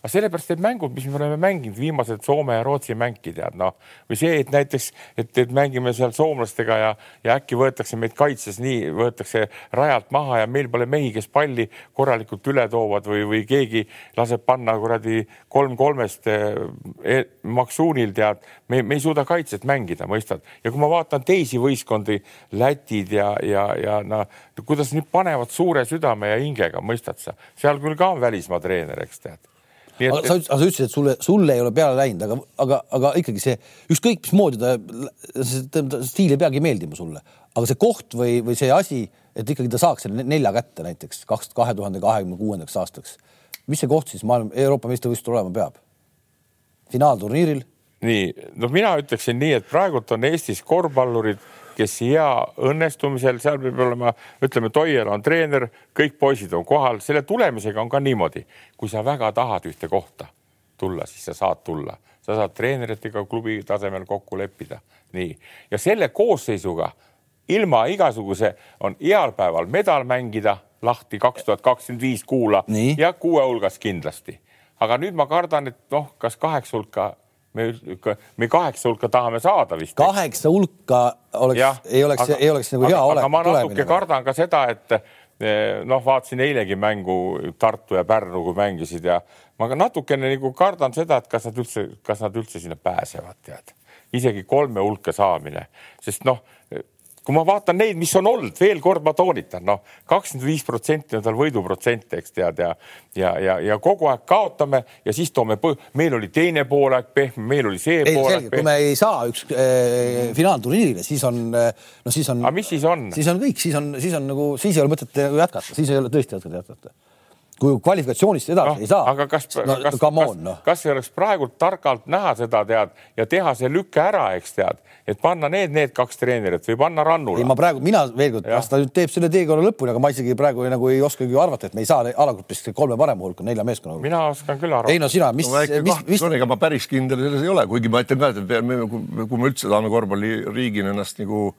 Aga sellepärast need mängud, mis me oleme mänginud, viimased Soome ja Rootsi mängi tead noh, või see, et näiteks, et, et mängime seal soomlastega ja, ja äkki võetakse meid kaitses nii, võetakse rajalt maha ja meil pole mehi, kes palli korralikult üle toovad või, või keegi laseb panna kuradi kolm kolmest eh, maksuunil tead, me, me ei suuda kaitset mängida, mõistad? ja kui ma vaatan teisi võistkondi, Lätid ja, ja, ja noh, kuidas nüüd panevad suure südame ja hingega, mõistad sa, seal küll ka on välismaa treener, eks tead aga sa, sa ütlesid, et sulle, sulle ei ole peale läinud, aga, aga, aga ikkagi see ükskõik mismoodi ta, ta stiil ei peagi meeldima sulle, aga see koht või, või see asi, et ikkagi ta saaks selle nelja kätte näiteks kaks, kahe tuhande kahekümne kuuendaks aastaks. mis see koht siis maailma, Euroopa meistrivõistlustel olema peab? finaalturniiril? nii, no mina ütleksin nii, et praegult on Eestis korvpallurid kes hea õnnestumisel, seal peab olema, ütleme, Toiel on treener, kõik poisid on kohal, selle tulemisega on ka niimoodi, kui sa väga tahad ühte kohta tulla, siis sa saad tulla, sa saad treeneritega klubi tasemel kokku leppida, nii ja selle koosseisuga ilma igasuguse on heal päeval medal mängida lahti kaks tuhat kakskümmend viis kuula nii. ja kuue hulgas kindlasti. aga nüüd ma kardan, et noh, kas kaheksa hulka me, me kaheksa hulka tahame saada vist. kaheksa hulka oleks, ei oleks, ei oleks nagu hea olek. aga ma natuke kardan ka seda, et eh, noh, vaatasin eilegi mängu Tartu ja Pärnu, kui mängisid ja ma ka natukene nagu kardan seda, et kas nad üldse, kas nad üldse sinna pääsevad, tead. isegi kolme hulka saamine, sest noh kui ma vaatan neid, mis on olnud, veel kord ma toonitan, noh, kakskümmend viis protsenti on tal võiduprotsent, eks tead ja ja, ja, ja kogu aeg kaotame ja siis toome, meil oli teine poolaeg pehme, meil oli see ei, poolaeg pehme. kui me ei saa üks äh, finaalturniirile, siis on noh, siis on. aga mis siis on? siis on kõik, siis on, siis on nagu, siis ei ole mõtet jätkata, siis ei ole tõesti mõtet jätkata kui kvalifikatsioonist edasi no, ei saa. aga kas no,, kas, kas, no. kas ei oleks praegult targalt näha seda tead ja teha see lüke ära, eks tead, et panna need, need kaks treenerit või panna Rannula. ei, ma praegu, mina veel kord, kas ta nüüd teeb selle teekonna lõpuni, aga ma isegi praegu nagu ei oskagi arvata, et me ei saa alagrupist kolme parema hulka, nelja meeskonna hulka. mina oskan küll arvata. ei no sina, mis no,, mis, mis... ega ma päris kindel selles ei ole, kuigi ma ütlen ka, et me, kui me üldse tahame korvpalliriigina ennast nagu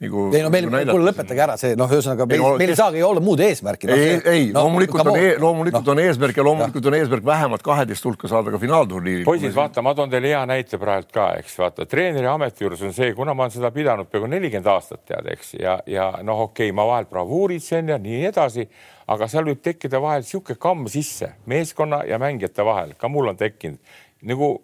nagu. ei no meil nagu, kuule lõpetage ära see, noh, ühesõnaga meil, meil ei saagi olla muud eesmärki no,. ei, ei no, loomulikult on, e loomulikult no. on eesmärk ja loomulikult on eesmärk vähemalt kaheteist hulka saada ka finaalturniiril. poisid, vaata, ma toon teile hea näite praegu ka, eks vaata, treeneri ameti juures on see, kuna ma olen seda pidanud peaaegu nelikümmend aastat tead, eks ja, ja noh, okei okay,, ma vahel bravuuritsen ja nii edasi, aga seal võib tekkida vahel niisugune kamm sisse meeskonna ja mängijate vahel, ka mul on tekkinud nagu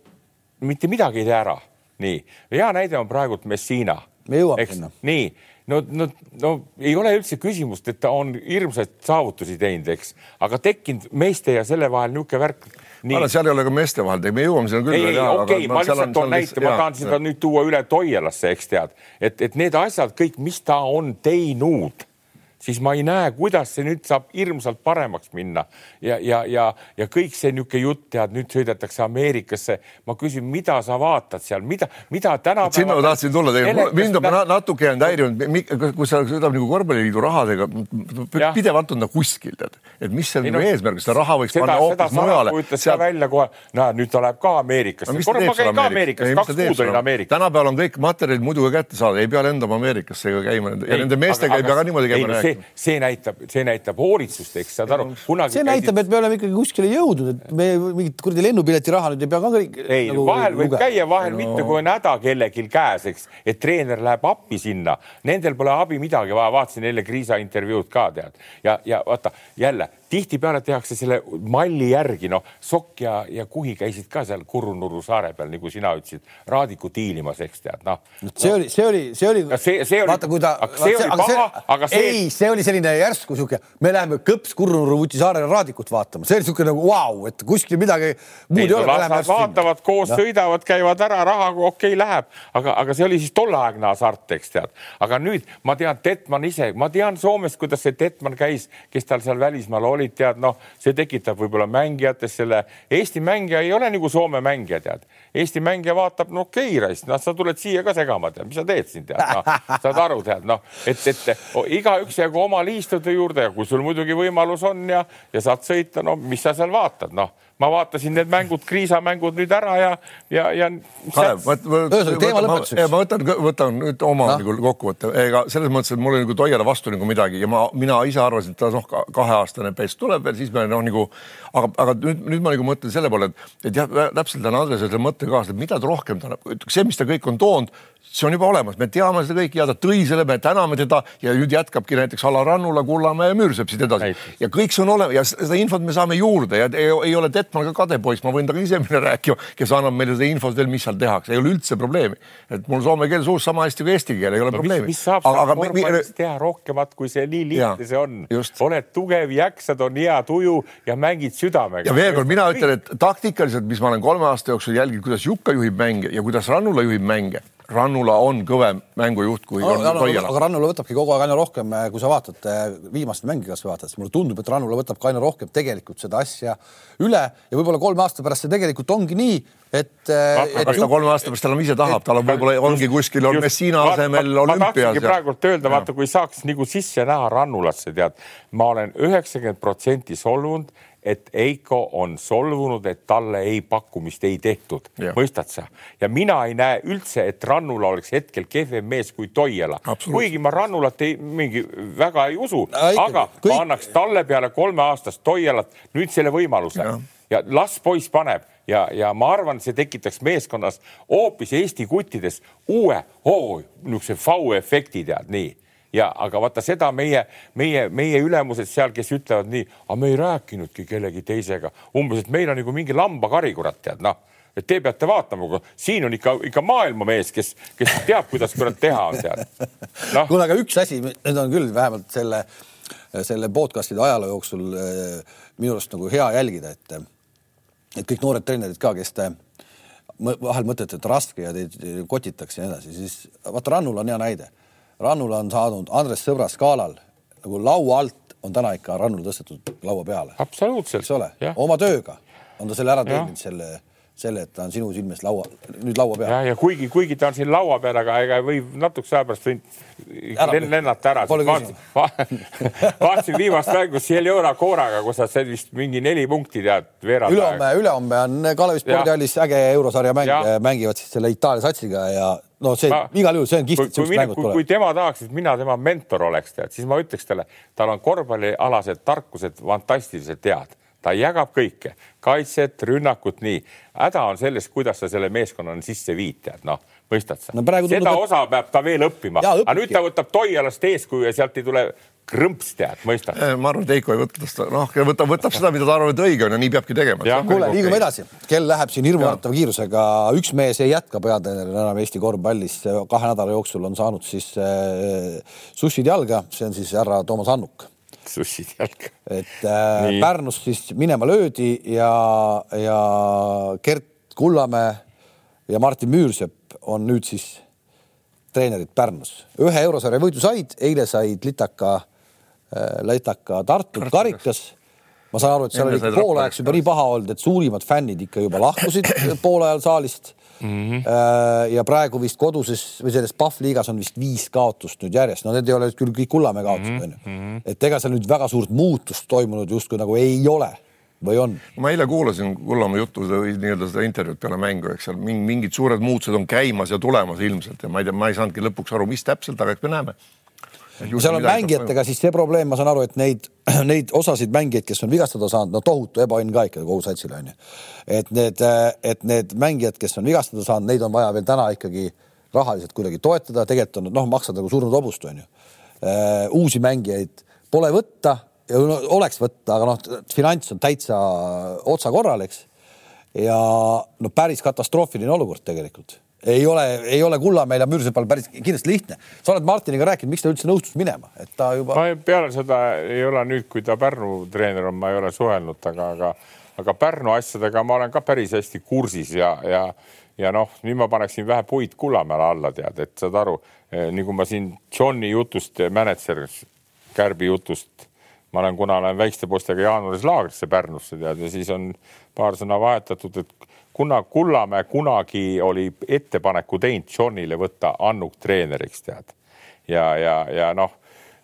mitte midagi ei tee ära. nii, hea näide on praegult Messina me jõuame sinna. nii, no, no, no ei ole üldse küsimust, et ta on hirmsaid saavutusi teinud, eks, aga tekkinud meeste ja selle vahel niisugune värk. ma arvan, seal ei ole ka meeste vahel, me jõuame sinna küll. ei, okei, ma lihtsalt toon näite, ma tahan seda nüüd tuua üle Toialasse, eks tead, et, et need asjad kõik, mis ta on teinud siis ma ei näe, kuidas see nüüd saab hirmsalt paremaks minna ja, ja, ja, ja kõik see niisugune jutt, tead, nüüd sõidetakse Ameerikasse. ma küsin, mida sa vaatad seal, mida, mida tänapäeval. sinna ma tahtsin tulla, mind on natuke jäänud häirinud, kui sa sõidad nagu korvpalliliidu rahadega, pidevalt on ta kuskil, tead, et mis seal nagu eesmärk, seda raha võiks seda, panna hoopis mujale. ütles Sealt... ka välja kohe, näed, nüüd ta läheb ka Ameerikasse no,. korra ma käin ka Ameerikas, kaks kuud olin Ameerikas. tänapäeval on kõik materjalid muidu ka kätte saada, ei pea lendama Ameerikasse ega käima ja nende meestega ei pea ka niimoodi käima rääkima see, see näitab, see näitab hoolitsust, eks saad aru. see näitab, et me oleme ikkagi kuskile jõudnud, et me mingit kuradi lennupileti raha nüüd ei pea ka kõik. ei nagu, vahel võib lugeda. käia, vahel no. mitte, kui on häda kellelgi käes, eks, et treener läheb appi sinna, nendel pole abi midagi vaja, vaatasin eile Kriisa intervjuud ka tead ja, ja vaata jälle tihtipeale tehakse selle malli järgi, noh, Sokk ja, ja Kuhi käisid ka seal Kurunurru saare peal, nagu sina ütlesid, Raadiku diilimas, eks tead, noh. see oli, see oli, see oli. see, see oli, vaata, kui ta. aga see oli paha, aga see. ei, see oli selline järsku sihuke, me läheme kõps Kurunurru Vutisaarele Raadikut vaatama, see oli sihuke nagu vau wow,, et kuskil midagi muud ei ole. vaatavad koos no., sõidavad, käivad ära, raha okei okay, läheb, aga, aga see oli siis tolleaegne hasart, eks tead. aga nüüd ma tean, Detman ise, ma tean Soomest, kuidas see Detman käis, kes tal seal välismaal oli olid, tead, noh, see tekitab võib-olla mängijates selle, Eesti mängija ei ole nagu Soome mängija, tead. Eesti mängija vaatab, no okei okay,, noh, sa tuled siia ka segama, tead, mis sa teed siin, tead, noh, saad aru, tead, noh, et, et igaüks jäägu oma liistude juurde ja kui sul muidugi võimalus on ja, ja saad sõita, no mis sa seal vaatad, noh ma vaatasin need mängud, Kriisa mängud nüüd ära ja, ja, ja. Kalev, ma, ma, ma võtan, võtan nüüd oma no. nagu kokkuvõtte, ega selles mõttes, et mul oli nagu Toiale vastu nagu midagi ja ma, mina ise arvasin, et ta noh, kaheaastane pest tuleb veel, siis me noh, nagu aga, aga nüüd, nüüd ma nagu mõtlen selle poole, et, et jah, täpselt on Andresel see mõte kaasa, et mida ta rohkem ta see, mis ta kõik on toonud, see on juba olemas, me teame seda kõike ja ta tõi selle, me täname teda ja nüüd jätkabki näiteks Alar Rannula, Kullamäe ja Müürsepp siit edasi. ja kõik see on olemas ja seda infot me saame juurde ja ei, ei ole Detman ka kade poiss, ma võin temaga ise minna rääkima, kes annab meile seda infot veel, mis seal tehakse, ei ole üldse probleemi. et mul soome keel suus sama hästi kui eesti keel, ei ole no, probleemi. mis saab aga, aga korvpallist teha rohkemat, kui see nii lihtne see on. oled tugev, jaksad, on hea tuju ja mängid südamega. ja veel kord, mina ütlen, et taktikaliselt, mis ma olen kolme aasta jooksul jälginud, kuidas Jukka juhib mänge ja kuidas Rannula juhib mänge Rannula on kõvem mängujuht kui no, on Toiala. aga Rannula võtabki kogu aeg aina rohkem, eh, kui sa vaatad eh, viimast mängi kas vaatad, siis mulle tundub, et Rannula võtab ka aina rohkem tegelikult seda asja üle ja võib-olla kolme aasta pärast see tegelikult ongi nii, et. Eh, kas ta kolme aasta pärast enam ise tahab, tal on võib-olla ongi kuskil on Messina asemel olümpias. praegult öelda, vaata, kui saaks nagu sisse näha Rannulasse, tead, ma olen üheksakümmend protsenti solvunud et Eiko on solvunud, et talle ei pakkumist ei tehtud, mõistad sa? ja mina ei näe üldse, et Rannula oleks hetkel kehvem mees kui Toiala, kuigi ma Rannulat ei mingi väga ei usu, aga kõik... ma annaks talle peale kolmeaastast Toialat nüüd selle võimaluse. Ja, ja las poiss paneb. Ja, ja ma arvan, see tekitaks meeskonnas hoopis Eesti kuttides uue oo, niisuguse vau-efekti tead nii ja aga vaata seda meie, meie, meie ülemused seal, kes ütlevad nii, aga me ei rääkinudki kellegi teisega, umbes, et meil on nagu mingi lambakari, kurat, tead noh. Et te peate vaatama, siin on ikka, ikka maailmamees, kes, kes teab, kuidas kurat teha on tead no.. kuule, aga üks asi, nüüd on küll vähemalt selle, selle podcast'ide ajaloo jooksul eh, minu arust nagu hea jälgida, et, et kõik noored treenerid ka, kes te vahel mõtlete, et raske ja teid kotitakse ja nii edasi, siis vaata Rannul on hea näide Rannula on saanud Andres Sõbra skaalal nagu laua alt on täna ikka Rannul tõstetud laua peale. absoluutselt. eks ole, oma tööga on ta selle ära teeninud, selle, selle, et ta on sinu silmis laua, nüüd laua peal. ja, ja kuigi, kuigi ta on siin laua peal, aga ega võib natukese aja pärast võin lennata ära. vaatasin, vaatasin viimast mängu Seljora Kooraga, kus sa said vist mingi neli punkti tead veerand. ülehomme, ülehomme on Kalevi spordihallis äge eurosarja mäng, mängivad siis selle Itaalia satsiga ja no see ma, igal juhul, see on kihvt, siuksed mängud pole. kui tema tahaks, et mina tema mentor oleks, tead, siis ma ütleks talle, tal on korvpallialased tarkused fantastiliselt head, ta jagab kõike, kaitset, rünnakut, nii. häda on selles, kuidas sa selle meeskonnani sisse viid, tead, noh, mõistad sa no? seda tundub, osa peab ta veel õppima, aga nüüd ta võtab Toialast eeskuju ja sealt ei tule krõmps tead, mõistad? ma arvan, et Heiko ei võta seda, noh, võtab, võtab seda, mida ta arvab, et õige on ja nii peabki tegema. kuule, liigume edasi, kell läheb siin hirmuäratava kiirusega, üks mees ei jätka peatreenerina enam Eesti korvpallis, kahe nädala jooksul on saanud siis äh, sussid jalga, see on siis härra Toomas Annuk. Sussid jalga. et äh, Pärnust siis minema löödi ja, ja Gert Kullamäe ja Martin Müürsepp on nüüd siis treenerid Pärnus. ühe eurosarja võidu said, eile said Litaka Äh, Lätaka Tartu karikas. ma saan aru, et seal oli ikka poolajaks juba nii paha olnud, et suurimad fännid ikka juba lahkusid poole ajal saalist mm. -hmm. ja praegu vist koduses või selles Pahv liigas on vist viis kaotust nüüd järjest, no need ei ole küll kõik Kullamäe kaotused onju mm -hmm., et ega seal nüüd väga suurt muutust toimunud justkui nagu ei ole või on? ma eile kuulasin Kullamäe juttu või nii-öelda seda intervjuud peale mängu, eks seal mingid suured muutused on käimas ja tulemas ilmselt ja ma ei tea, ma ei saanudki lõpuks aru, mis täpselt, aga eks me näeme seal on mängijatega siis see probleem, ma saan aru, et neid, neid osasid mängijaid, kes on vigastada saanud, no tohutu ebaõnn ka ikka kogu satsile onju. et need, et need mängijad, kes on vigastada saanud, neid on vaja veel täna ikkagi rahaliselt kuidagi toetada, tegelikult on noh, maksad nagu surnud hobust onju. Äh, uusi mängijaid pole võtta, no, oleks võtta, aga noh, finants on täitsa otsakorral, eks. ja no päris katastroofiline olukord tegelikult ei ole, ei ole Kullamäel ja Müürsepal päris kindlasti lihtne. sa oled Martiniga rääkinud, miks ta üldse nõustus minema, et ta juba. peale seda ei ole nüüd, kui ta Pärnu treener on, ma ei ole suhelnud, aga, aga, aga Pärnu asjadega ma olen ka päris hästi kursis ja, ja, ja noh, nüüd ma paneksin vähe puid Kullamäele alla, tead, et saad aru, nagu ma siin Johni jutust, mänedžer Kärbi jutust ma olen, kuna olen väikeste poistega jaanuaris laagrisse Pärnusse tead ja siis on paar sõna vahetatud, et kuna Kullamäe kunagi oli ettepaneku teinud Johnile võtta Annuk treeneriks, tead. ja, ja, ja noh,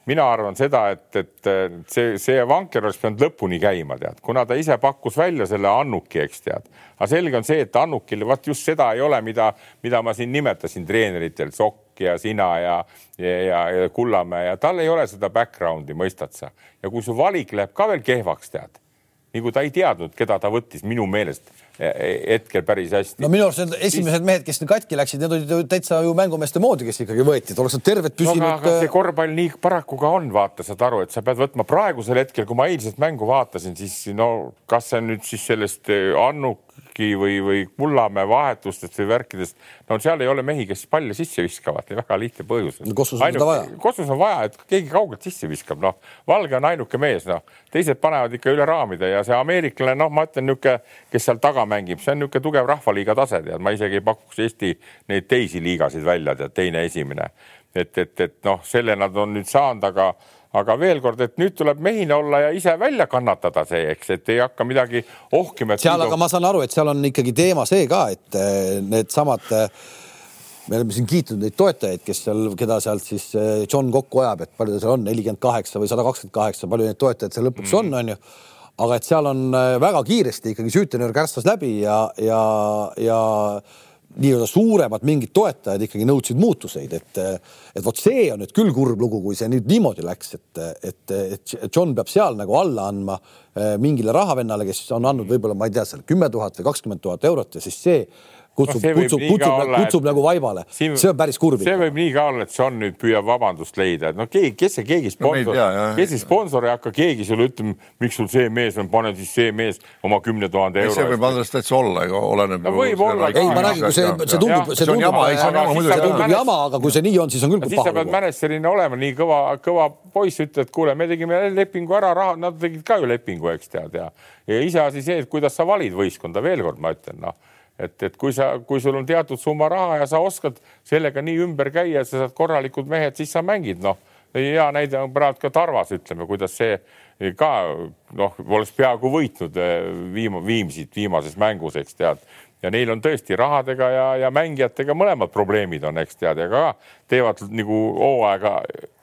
mina arvan seda, et, et see, see vanker oleks pidanud lõpuni käima, tead, kuna ta ise pakkus välja selle Annuki, eks tead. aga selge on see, et Annukil vot just seda ei ole, mida, mida ma siin nimetasin treeneritel, Sokk ja sina ja, ja, ja, ja Kullamäe ja tal ei ole seda background'i, mõistad sa. ja kui su valik läheb ka veel kehvaks, tead, nagu ta ei teadnud, keda ta võttis minu meelest hetkel päris hästi. no minu arust need esimesed mehed, kes katki läksid, need olid ju täitsa ju mängumeeste moodi, kes ikkagi võeti, et oleks nad terved püsinud no,. aga see korvpall nii paraku ka on, vaata, saad aru, et sa pead võtma praegusel hetkel, kui ma eilset mängu vaatasin, siis no kas see on nüüd siis sellest Annuk Kuski või, või Kullamäe vahetustest või värkidest. no seal ei ole mehi, kes palle sisse viskavad, väga lihtne põhjus no,. Kossus on seda vaja. Kossus on vaja, et keegi kaugelt sisse viskab, noh, Valge on ainuke mees, noh, teised panevad ikka üle raamide ja see ameeriklane, noh, ma ütlen niisugune, kes seal taga mängib, see on niisugune tugev rahvaliiga tase, tead, ma isegi ei pakuks Eesti neid teisi liigasid välja, tead, teine, esimene. et, et, et noh, selle nad on nüüd saanud, aga aga veel kord, et nüüd tuleb mehine olla ja ise välja kannatada see, eks, et ei hakka midagi ohkima. seal, aga ma saan aru, et seal on ikkagi teema see ka, et eh, needsamad, eh, me oleme siin kiitnud neid toetajaid, kes seal, keda sealt siis eh, John kokku ajab, et palju ta seal on, nelikümmend kaheksa või sada kakskümmend kaheksa, palju neid toetajaid seal lõpuks mm. on, on ju. aga et seal on väga kiiresti ikkagi süütenöör kärstas läbi ja, ja, ja nii-öelda suuremad mingid toetajad ikkagi nõudsid muutuseid, et, et vot see on nüüd küll kurb lugu, kui see nüüd niimoodi läks, et, et, et John peab seal nagu alla andma eh, mingile rahavennale, kes on andnud võib-olla, ma ei tea, seal kümme tuhat või kakskümmend tuhat eurot ja siis see kutsub no,, kutsub, kutsub, kutsub, kutsub nagu vaibale. see on päris kurb. see võib nii ka olla, et John nüüd püüab vabandust leida, et noh, keegi, kes see keegi sponsor no,, kes see sponsor ei hakka keegi sulle ütlema, miks sul see mees on, pane siis see mees oma kümne tuhande euro. see võib Andres täitsa olla, oleneb. no võib olla. ei, ma räägin, kui see, see tundub, see tundub, see tundub jama, aga kui see nii on, siis on küll paha. siis sa pead mänedžerina olema nii kõva, kõva poiss, ütled, kuule, me tegime lepingu ära, raha, nad tegid ka ju lepingu, eks tead ja, ja iseasi see, et kuidas sa valid võistkonda, veel kord ma ütlen, noh et, et kui sa, kui sul on teatud summa raha ja sa oskad sellega nii ümber käia, et sa saad korralikud mehed, siis sa mängid, noh. hea näide on praegu ka Tarvas, ütleme, kuidas see ka noh, oleks peaaegu võitnud eh, viima, Viimsit viimases mängus, eks tead. ja neil on tõesti rahadega ja, ja mängijatega mõlemad probleemid on, eks tead, ja ka teevad nagu hooaega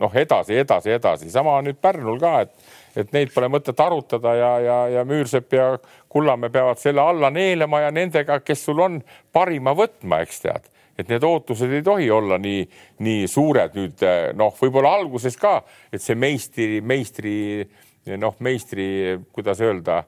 noh, edasi, edasi, edasi, sama on nüüd Pärnul ka, et et neid pole mõtet arutada ja, ja, ja Müürsepp ja Kullamäe peavad selle alla neelama ja nendega, kes sul on, parima võtma, eks tead. Et need ootused ei tohi olla nii, nii suured nüüd noh, võib-olla alguses ka, et see meistri, meistri noh, meistri, kuidas öelda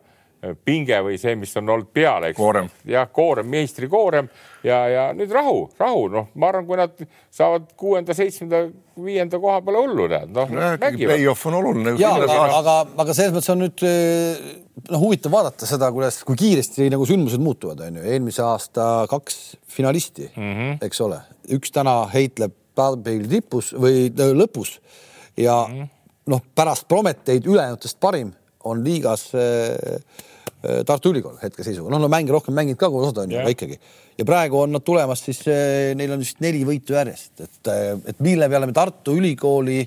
pinge või see, mis on olnud peal, eks. jah, koorem, meistrikoorem ja, ja nüüd rahu, rahu, noh, ma arvan, kui nad saavad kuuenda, seitsmenda, viienda koha peale hullu, näed, noh. Play-off on oluline. ja, aga, aga, aga selles mõttes on nüüd eh, noh, huvitav vaadata seda, kuidas, kui kiiresti nagu sündmused muutuvad, on ju, eelmise aasta kaks finalisti mm, -hmm. eks ole, üks täna heitleb tabeli tipus või lõpus ja mm -hmm. noh, pärast Prometeid ülejäänutest parim on liigas äh, Tartu Ülikool hetkeseisuga, noh, no mänge rohkem mänginud ka koos on ju, aga ikkagi. ja praegu on nad tulemas siis, neil on vist neli võitu järjest, et, et mille peale me Tartu Ülikooli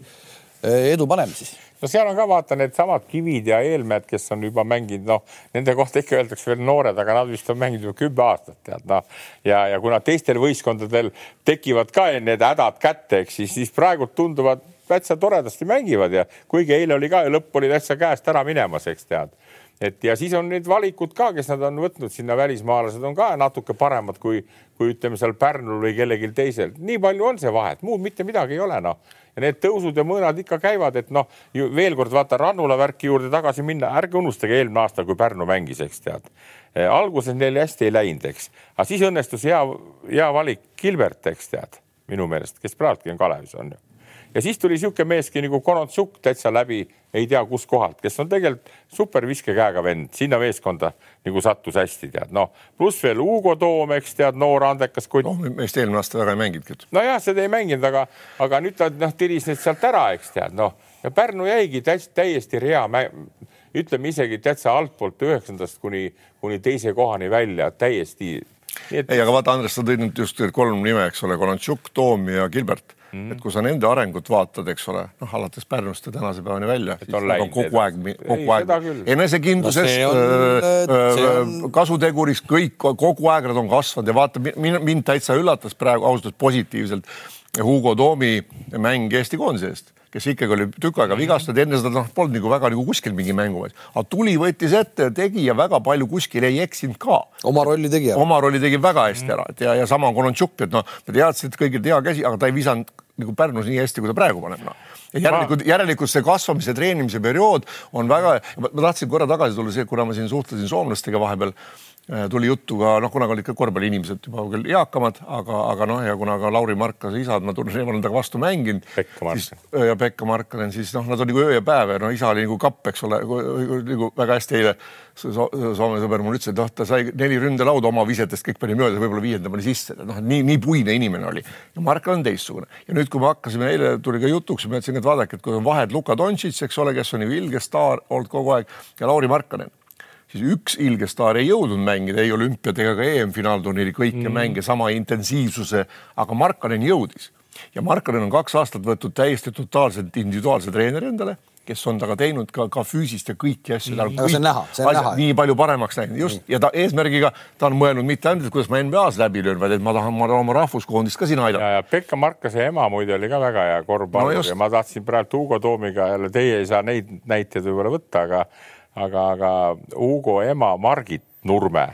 edu paneme siis? No seal on ka vaata needsamad Kivid ja Eelmäed, kes on juba mänginud, noh, nende kohta ikka öeldakse veel noored, aga nad vist on mänginud juba kümme aastat, tead noh. ja, ja kuna teistel võistkondadel tekivad ka need hädad kätte, eks siis, siis praegult tunduvad täitsa toredasti mängivad ja kuigi eile oli ka ju lõpp oli täitsa käest ära minemas, eks tead et ja siis on need valikud ka, kes nad on võtnud sinna, välismaalased on ka natuke paremad kui, kui ütleme seal Pärnul või kellelgi teisel. nii palju on see vahet, muud mitte midagi ei ole, noh. ja need tõusud ja mõõnad ikka käivad, et noh, veel kord vaata Rannula värki juurde tagasi minna, ärge unustage eelmine aasta, kui Pärnu mängis, eks tead e,. alguses neil hästi ei läinud, eks, aga siis õnnestus hea, hea valik Gilbert, eks tead, minu meelest, kes praegugi on Kalevis on ju ja siis tuli niisugune meeski nagu Konotsuk täitsa läbi, ei tea kuskohalt, kes on tegelikult super viskekäega vend, sinna meeskonda nagu sattus hästi, tead, noh, pluss veel Hugo Toom, eks tead, noor andekas kutt. noh, meist eelmine aasta väga ei mänginudki. nojah, seda ei mänginud, aga, aga nüüd ta noh, tiris need sealt ära, eks tead, noh ja Pärnu jäigi täiesti, täiesti rea, ütleme isegi täitsa altpoolt üheksandast kuni, kuni teise kohani välja täiesti. Et... ei, aga vaata, Andres, sa tõid nüüd just kolm nime, eks ole, Konontšuk, Toom ja Gilbert. Mm.. et kui sa nende arengut vaatad, eks ole, noh, alates Pärnust ja tänase päevani välja, siis nad on kogu aeg, kogu aeg enesekindlusest no, on... kasutegurist kõik kogu aeg nad on kasvanud ja vaata mind, mind täitsa üllatas praegu ausalt positiivselt Hugo Toomi mäng Eesti koondise eest kes ikkagi oli tükk aega vigastatud, enne seda noh, polnud nagu väga nagu kuskil mingi mängu, aga tuli, võttis ette, tegi ja väga palju kuskil ei eksinud ka. oma rolli tegi ära. oma rolli tegi väga hästi ära, et ja, ja sama Kolontšuk, et noh, me teadsime, et kõigil hea käsi, aga ta ei visanud nagu Pärnus nii hästi, kui ta praegu paneb no.. ja järelikult, järelikult see kasvamise, treenimise periood on väga, ma tahtsin korra tagasi tulla, see, kuna ma siin suhtlesin soomlastega vahepeal tuli juttu ka noh, kunagi olid ka korvpalliinimesed juba küll eakamad, aga, aga noh, ja kuna ka Lauri Markase isad, ma tunnen, ma olen temaga vastu mänginud. ja Pekka Markanen, siis noh, nad on nagu öö ja päev ja no isa oli nagu kapp, eks ole, nagu väga hästi eile Soome sõber mulle ütles, et noh, ta sai neli ründelauda oma visetest, kõik pani mööda, võib-olla viienda pani sisse, noh, nii, nii puine inimene oli. ja Markal on teistsugune ja nüüd, kui me hakkasime, eile tuli ka jutuks, ma ütlesin, et vaadake, et kui on vahed Luka Dontšits, eks ole, kes on ju ilge staar olnud kogu aeg ja Lauri Markanen siis üks ilge staar ei jõudnud mängida ei olümpiad ega ka EM-finaalturniiri kõiki mm. mänge sama intensiivsuse, aga Markanen jõudis ja Markanen on kaks aastat võtnud täiesti totaalselt individuaalse treeneri endale kes on temaga teinud ka, ka füüsist ja kõiki asju. aga see on näha, see on näha. nii palju paremaks läinud, just nii. ja ta eesmärgiga, ta on mõelnud mitte ainult, et kuidas ma NBA-s läbi löön, vaid et ma tahan, ma tahan oma rahvuskoondist ka siin aidata. ja, ja Pekka Markase ema muide oli ka väga hea korvpallur no ja ma tahtsin praegu Hugo Toomiga jälle, teie ei saa neid näiteid võib-olla võtta, aga aga, aga Hugo ema Margit Nurme.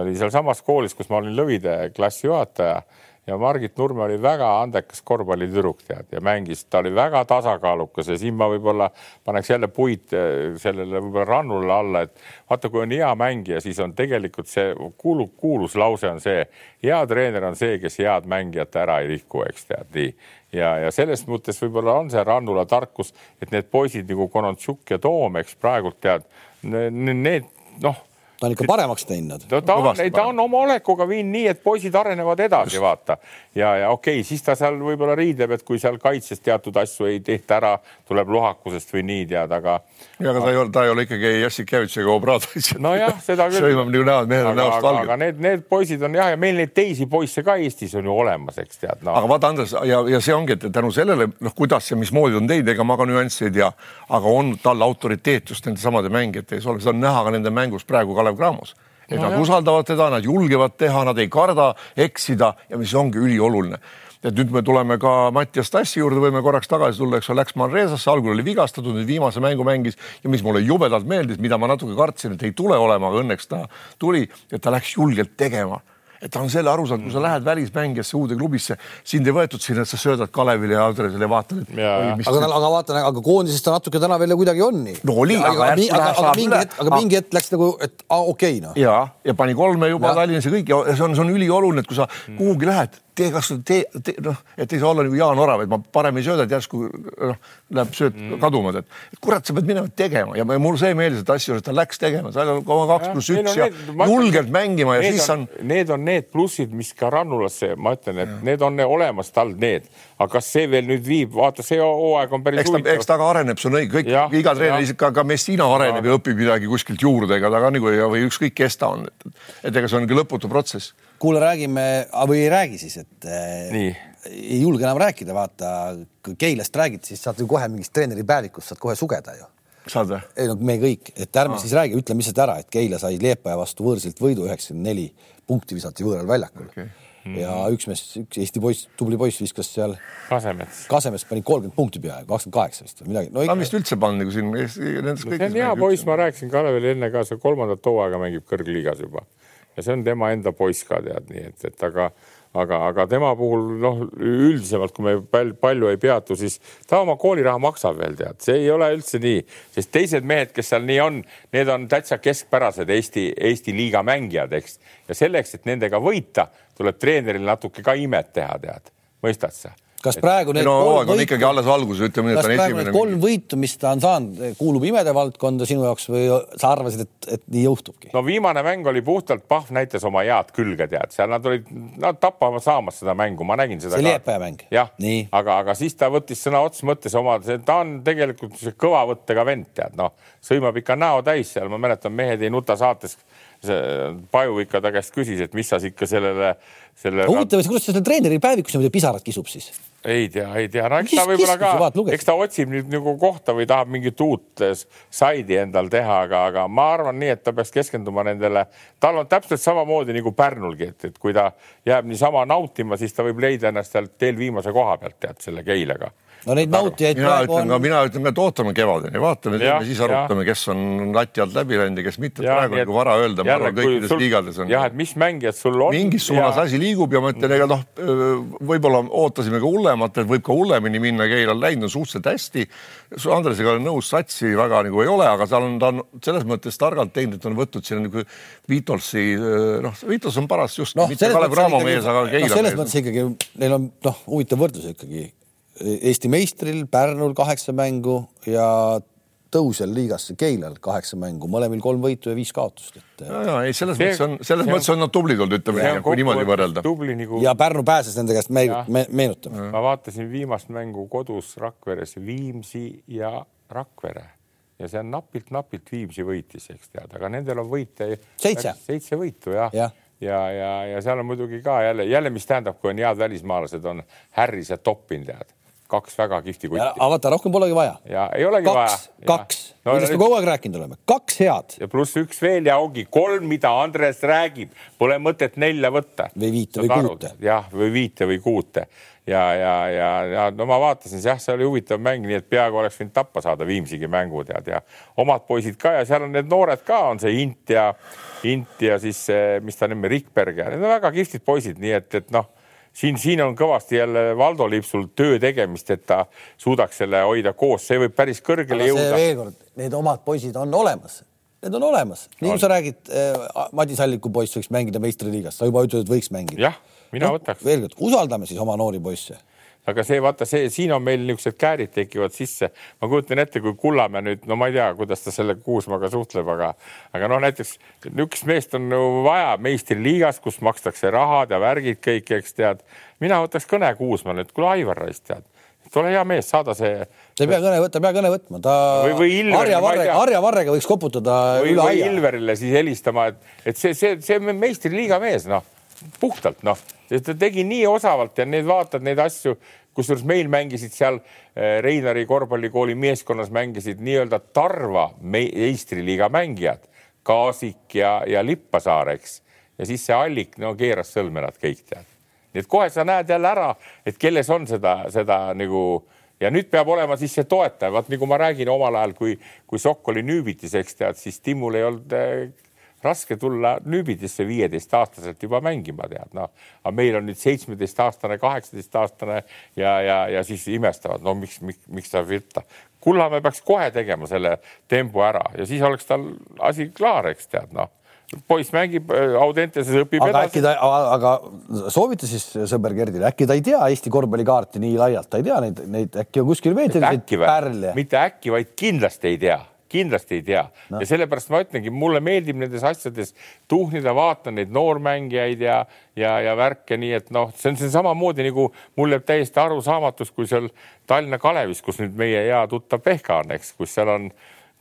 Oli sealsamas koolis, kus ma olin Lõvide klassijuhataja ja Margit Nurme oli väga andekas korvpallitüdruk, tead, ja mängis, ta oli väga tasakaalukas ja siin ma võib-olla paneks jälle puid eh, sellele võib-olla rannule alla, et vaata, kui on hea mängija, siis on tegelikult see kuulu, kuulus lause on see, hea treener on see, kes head mängijat ära ei riku, eks tead nii ja, ja selles mõttes võib-olla on see Rannula tarkus, et need poisid nagu Konontšuk ja Toom, eks praegult tead, need noh ta on ikka paremaks teinud. ta, ta on, ei, ta on oma olekuga viinud nii, et poisid arenevad edasi, vaata. ja, ja okei okay,, siis ta seal võib-olla riidleb, et kui seal kaitses teatud asju ei tehta ära, tuleb lohakusest või nii tead, aga. ja, aga ta ei ole, ta ei ole ikkagi Jassikevitš ega Obradovitš. nojah, seda küll. sõimab nagu näod, mehed on näost valged. aga need, need poisid on jah, ja meil neid teisi poisse ka Eestis on ju olemas, eks tead no.. aga vaata, Andres ja, ja see ongi, et tänu sellele noh, kuidas ja mismoodi on teinud, ega ma ka nüansse ei tea, aga on tal autoriteet just nende samade mängijate ees olemas, seda on näha ka nende mängus praegu Kalev Cramos et no, nad jah. usaldavad teda, nad julgevad teha, nad ei karda eksida ja mis ongi ülioluline. Et nüüd me tuleme ka Mattias Tassi juurde, võime korraks tagasi tulla, eks ole, läks Manresasse, algul oli vigastatud, nüüd viimase mängu mängis ja mis mulle jubedalt meeldis, mida ma natuke kartsin, et ei tule olema, aga õnneks ta tuli, et ta läks julgelt tegema et ta on selle aru saanud, kui sa lähed välismängijasse uude klubisse, sind ei võetud sinna, et sa söödad Kalevile ja Andresele ja vaatad, et. aga, aga vaata, aga koondises ta natuke täna veel kuidagi on nii. no oli, aga, aga, aga, aga mingi hetk, aga mingi hetk läks nagu, et okei okay, noh. ja, ja pani kolme juba Tallinnas ja kõik ja see on, see on ülioluline, et kui sa mm. kuhugi lähed, tee kas tee, tee noh, et ei saa olla nagu Jaan Orav, et ma parem ei sööda, et järsku noh, läheb sööt mm. kaduma, et kurat, sa pead minema tegema. Ja mul see meeldis, et asju, et ta läks tegema, oli oma kaks pluss üks ja julgelt mängima ja siis on. Need on need plussid, mis ka Rannulasse, ma ütlen, et ja. need on olemas tal need, aga kas see veel nüüd viib, vaata, see hooaeg on päris eks ta, eks ta ka areneb, see on õige, kõik, iga treener, ka, ka Messina areneb ja õpib midagi kuskilt juurde, ega ta ka nagu või ükskõik, kes ta on, et, et ega see on ikka lõputu protsess kuule, räägime või ei räägi siis, et Nii. ei julge enam rääkida, vaata, kui Keilast räägid, siis saad ju kohe mingist treeneripäevikust saad kohe sugeda ju. saad või? ei no me kõik, et ärme Aa. siis räägi, ütleme lihtsalt ära, et Keila sai Leepaja vastu võõrsilt võidu, üheksakümmend neli punkti visati võõral väljakul okay. Mm -hmm. ja üks mees, üks Eesti poiss, tubli poiss viskas seal. Kasemets. Kasemets pani kolmkümmend punkti peaaegu, kakskümmend kaheksa vist või midagi no,. ta on vist üldse pannud nagu siin nendes kõikides. see on hea poiss, ma rääkisin Kalevile enne ka, see kolmandat hooaega mängib kõrgliigas juba ja see on tema enda poiss ka tead nii, et, et aga, aga, aga tema puhul noh, üldisemalt, kui me palju, palju ei peatu, siis ta oma kooliraha maksab veel tead, see ei ole üldse nii, sest teised mehed, kes seal nii on, need on täitsa keskpärased Eesti, Eesti liiga mängijad, eks. ja selleks, et nendega võita, tuleb treeneril natuke ka imet teha, tead, mõistad sa kas praegu need no, kolm võitu, ikkagi alles alguses, ütleme nii, et on esimene. kolm võitu, mis ta on saanud, kuulub imede valdkonda sinu jaoks või sa arvasid, et, et nii juhtubki? no viimane mäng oli puhtalt, Pahv näitas oma head külge, tead, seal nad olid, nad tappama saamas seda mängu, ma nägin seda. see Liepaja mäng. jah, aga, aga siis ta võttis sõna otseses mõttes oma, ta on tegelikult kõva võttega vend, tead, noh, sõimab ikka näo täis seal, ma mäletan, Mehed ei nuta saates Paju ikka ta käest küsis, et mis sa ikka sellele, selle. huvitav, kuidas ta selle treeneri päevikus niimoodi pisarad kisub siis? ei tea, ei tea, no eks ta võib-olla ka, eks ta otsib nüüd nagu kohta või tahab mingit uut eh, saidi endal teha, aga, aga ma arvan nii, et ta peaks keskenduma nendele, tal on täpselt samamoodi nagu Pärnulgi, et, et kui ta jääb niisama nautima, siis ta võib leida ennast sealt teel viimase koha pealt, tead, selle Keilaga no neid nautijaid mina ütlen on... ka, mina ütlen ka, et ootame kevadeni, vaatame, siis arutame, kes on lati alt läbi läinud ja kes mitte. praegu on nagu vara öelda, ma arvan, kõikides sul... liigades on. jah, et mis mängijad sul on. mingis suunas asi liigub ja ma ütlen, ega noh, võib-olla ootasime ka hullemat, et võib ka hullemini minna, Keilal läinud on suhteliselt hästi. Andresega olen nõus, satsi väga nagu ei ole, aga seal on, ta on selles mõttes targalt teinud, et on võtnud sinna nagu Beatlesi, noh, Beatles on paras just no, mitte Kalev Cramo mees, aga Keila no, selles mees. mõttes ikkagi neil on noh, huvitav võrdlus ikkagi Eesti meistril Pärnul kaheksa mängu ja tõusjal liigasse Keilal kaheksa mängu, mõlemil kolm võitu ja viis kaotust, et. ja, ja ei, selles see, mõttes on, selles mõttes on nad tublid olnud, ütleme nii, kui niimoodi võrrelda. Nagu... ja Pärnu pääses nende käest me, me, meenutama. ma vaatasin viimast mängu kodus Rakveres, Viimsi ja Rakvere ja see on napilt-napilt Viimsi võitis, eks tead, aga nendel on võite. seitse. seitse võitu jah ja ja, ja, ja seal on muidugi ka jälle, jälle, mis tähendab, kui on head välismaalased, on Harris ja Toppin tead kaks väga kihvti kutti. aga vaata, rohkem polegi vaja. ja ei olegi kaks, vaja. kaks, no, millest me kogu aeg rääkinud oleme, kaks head. ja pluss üks veel ja ongi kolm, mida Andres räägib, pole mõtet nelja võtta. või viite või kuute. jah, või viite või kuute ja, ja, ja, ja no ma vaatasin, jah, see oli huvitav mäng, nii et peaaegu oleks võinud tappa saada Viimsigi mängu tead ja omad poisid ka ja seal on need noored ka, on see Int ja Int ja siis mis ta nimi, Rikberg ja need on väga kihvtid poisid, nii et, et noh siin, siin on kõvasti jälle Valdo Lipsul töö tegemist, et ta suudaks selle hoida koos, see võib päris kõrgele jõuda. veel kord, need omad poisid on olemas, need on olemas, nii kui sa räägid äh,, Madis Alliku poiss võiks mängida meistriliigas, sa juba ütled, et võiks mängida. jah, mina no, võtaks. veel kord, usaldame siis oma noori poisse aga see vaata, see siin on meil niisugused käärid tekivad sisse. ma kujutan ette, kui Kullamäe nüüd, no ma ei tea, kuidas ta selle Kuusmaga suhtleb, aga, aga noh, näiteks niisugust meest on vaja meistriliigas, kus makstakse rahad ja värgid kõik, eks tead. mina võtaks kõne Kuusmaale, et kuule, Aivar Raisk, tead ole hea mees, saada see. ta ei pea kõne võtma, pea kõne võtma, ta või, või Ilver, Harja Varrega, Harja Varrega võiks koputada või, üle aia. Ilverile siis helistama, et, et see, see, see meistriliiga mees, noh, puhtalt noh ta tegi nii osavalt ja need vaatad neid asju, kusjuures meil mängisid seal eh, Reinari korvpallikooli meeskonnas mängisid nii-öelda Tarva meistriliiga mängijad, Kaasik ja, ja Lippasaar, eks. ja siis see Allik, no keeras sõlme nad kõik tead. nii et kohe sa näed jälle ära, et kelles on seda, seda nagu ja nüüd peab olema siis see toetaja, vaat nagu ma räägin omal ajal, kui, kui Sokk oli Nüübitis, eks tead, siis Timmul ei olnud eh, raske tulla Nüübidisse viieteistaastaselt juba mängima, tead noh. aga meil on nüüd seitsmeteistaastane, kaheksateistaastane ja, ja, ja siis imestavad, no miks, miks, miks ta võtta. Kullamäe peaks kohe tegema selle tempo ära ja siis oleks tal asi klaar, eks tead noh poiss mängib äh, Audenteses, õpib aga edasi. äkki ta, aga soovita siis sõber Gerdile, äkki ta ei tea Eesti korvpallikaarti nii laialt, ta ei tea neid, neid äkki on kuskil veel selliseid pärle. mitte äkki, vaid kindlasti ei tea kindlasti ei tea no. ja sellepärast ma ütlengi, mulle meeldib nendes asjades tuhnida, vaatan neid noormängijaid ja, ja, ja värke, nii et noh, see on, see on samamoodi nagu mul jääb täiesti arusaamatuks, kui seal Tallinna Kalevis, kus nüüd meie hea tuttav Pehka on, eks, kus seal on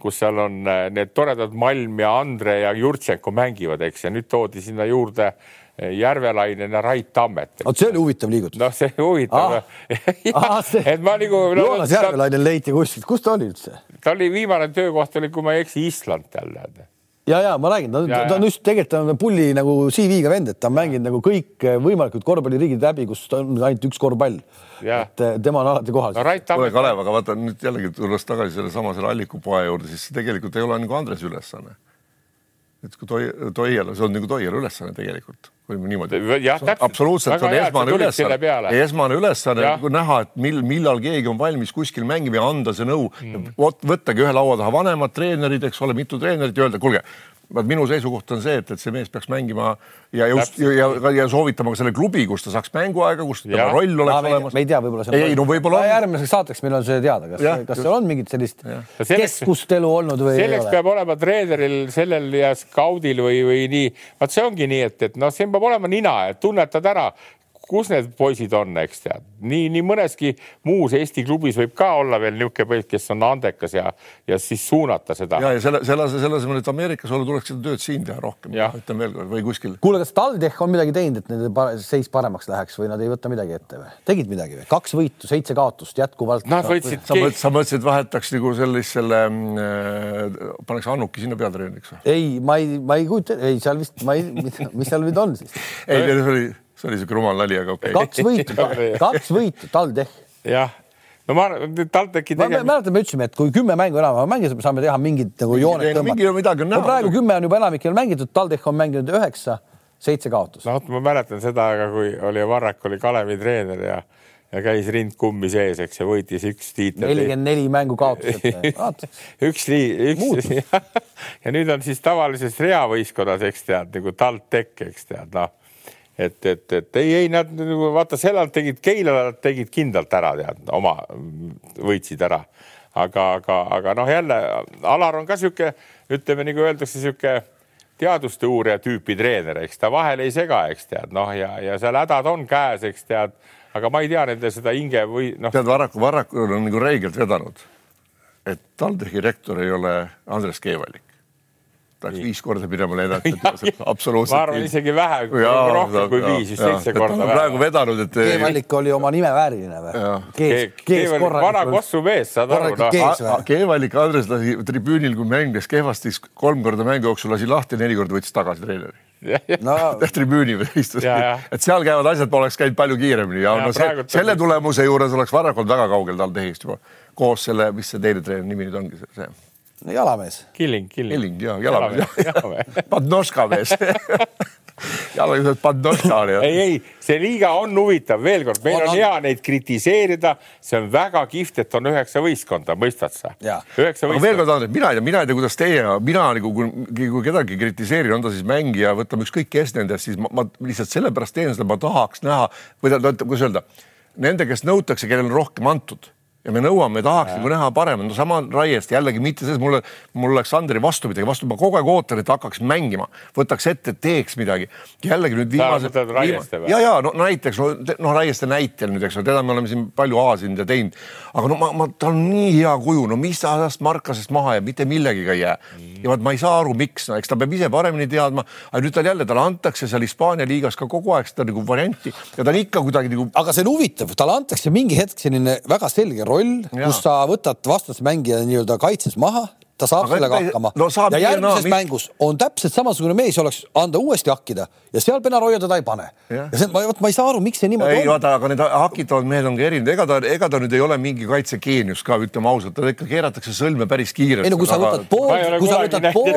kus seal on äh, need toredad Malm ja Andre ja Jurtšenko mängivad, eks, ja nüüd toodi sinna juurde äh, Järvelainen ja Rait Tammet. vot see oli huvitav liigutus. noh, see huvitav ah.. et ma nagu no,. Joonas Järvelainen leiti kuskilt, kus ta oli üldse? ta oli viimane töökoht oli, kui ma ei eksi, Island jälle. ja, ja ma räägin, ta, ta on just tegelikult on pulli nagu CV-ga vend, et ta on mänginud nagu kõik võimalikud korvpalliriigid läbi, kus on ainult üks korvpall. et eh, tema on alati kohal no,. kuule, Kalev, aga vaata nüüd jällegi tulles tagasi sellesama selle Alliku poe juurde, siis tegelikult ei ole nagu Andrese ülesanne et kui toi, Toiele, see on nagu Toiele ülesanne tegelikult, kui niimoodi. absoluutselt, on esmane ülesanne, esmane ülesanne näha, et mil, millal keegi on valmis kuskil mängima ja anda see nõu. Mm.. vot võttagi ühe laua taha vanemad treenerid, eks ole, mitu treenerit ja öelda, kuulge minu seisukoht on see, et, et see mees peaks mängima ja just ja, ja, ja soovitama ka selle klubi, kus ta saaks mänguaega, kus tema roll oleks no, olemas. me ei tea, võib-olla see. ei, no võib-olla. järgmiseks saateks meil on see teada, kas, kas seal on mingit sellist keskustelu olnud või selleks peab olema treeneril sellel ja skaudil või, või nii. vaat see ongi nii, et, et noh, siin peab olema nina, et tunnetad ära, kus need poisid on, eks tead, nii, nii mõneski muus Eesti klubis võib ka olla veel niisugune poiss, kes on andekas ja, ja siis suunata seda. ja, ja selle, selle, selle asemel, et Ameerikas olla, tuleks seda tööd siin teha rohkem, ütlen veel kord, või kuskil. kuule, kas TalTech on midagi teinud, et nende seis paremaks läheks või nad ei võta midagi ette või? tegid midagi või? kaks võitu, seitse kaotust jätkuvalt. Nad võtsid. sa mõtlesid, sa mõtlesid, vahetaks nagu sellist selle äh,, paneks Annuki sinna peatreeneriks või? ei, ma ei, ma ei kujuta, ei seal vist, ma ei, mis seal nüüd on siis? ei, see oli see oli siuke rumal nali, aga okei okay.. kaks võitu, kaks võitu, TalTech. jah, no ma arvan, TalTechi tegevus. ma mäletan, me ütlesime, et kui kümme mängu enam mängida, saame teha mingid nagu jooned tõmmata. mingi midagi on näha. praegu kümme on juba enamikel mängitud, TalTech on mänginud üheksa seitse kaotust. no vot, ma mäletan seda aega, kui oli Varrak oli Kalevi treener ja ja käis rind kummi sees, eks ja võitis üks tiitel. nelikümmend neli mängu kaotused üks, üks ja nüüd on siis tavalises reavõistkonnas, eks tead nagu TalTech, eks tead noh et, et, et ei, ei nad nagu vaata, sellal tegid, Keilal tegid kindlalt ära, tead, oma võitsid ära. aga, aga, aga noh, jälle Alar on ka sihuke, ütleme nagu öeldakse, sihuke teaduste uurija tüüpi treener, eks ta vahel ei sega, eks tead, noh, ja, ja seal hädad on käes, eks tead, aga ma ei tea nende seda hinge või noh. tead, Varraku, Varraku on nagu räigelt vedanud, et TalTechi rektor ei ole Andres Keevalik tahaks viis korda minema lennata. absoluutselt. ma arvan isegi vähem, rohkem kui viis, vist seitse korda vähem. praegu vedanud, et. Keevallik oli oma nime vääriline või? Keevallik, vana Kossu mees, saad aru noh. Keevallik Andres lasi tribüünil, kui mängis kehvasti, kolm korda mängu jooksul lasi lahti, neli korda võttis tagasi treeneri no tribüüni peal istus, et seal käivad asjad, oleks käinud palju kiiremini ja, ja no see, selle tulemuse juures oleks Varrak olnud väga kaugel tal tehist juba koos selle, mis see teine treeneri nimi nüüd ongi, see jalamees. Killing, Killing. Killing ja jalamees, jalamees. Padnoška mees jalamees Padnoška oli. ei, ei, see liiga on huvitav, veel kord, meil on, on hea neid kritiseerida, see on väga kihvt, et on üheksa võistkonda, mõistad sa? üheksa võistkonda. veel kord, Andres, mina ei tea, mina ei tea, kuidas teie, mina nagu kui, kui kedagi kritiseerin, on ta siis mängija, võtame ükskõik kes nendest, siis ma, ma lihtsalt sellepärast teen seda, ma tahaks näha või tähendab, kuidas öelda, nende, kes nõutakse, kellel on rohkem antud ja me nõuame, tahaks nagu näha paremat, no sama Raiest jällegi mitte selles, mulle, mul oleks Andri vastupidi, vastu. Ma kogu aeg ootan, et hakkaks mängima, võtaks ette, teeks midagi. jällegi nüüd viimased. Viima, ja, ja no näiteks no, no Raieste näitel nüüd, eks ole, teda me oleme siin palju aasinud ja teinud, aga no ma, ma, tal on nii hea kuju, no mis ta tast Markasest maha jääb, mitte millegagi ei jää. Mm.. ja vaat ma ei saa aru, miks, no eks ta peab ise paremini teadma, aga nüüd tal jälle, talle antakse seal Hispaania liigas ka kogu aeg seda nagu varianti. Ja ta on ikka kuidagi nagu. aga see on huvitav, talle antakse mingi hetk selline väga selge roll, kus sa võtad vastasmängija nii-öelda kaitses maha ta saab aga sellega hakkama no,. ja järgmises no, mängus on täpselt samasugune mees oleks anda uuesti hakkida ja seal Benaroya teda ei pane. ja see, ma, ma ei saa aru, miks see niimoodi ei, on. vaata, aga need hakitavad mehed on ka erinevad, ega ta, ega ta nüüd ei ole mingi kaitsegeenius ka, ütleme ausalt, ta ikka keeratakse sõlme päris kiiresti. ei no kui sa võtad pool, kui sa võtad pool.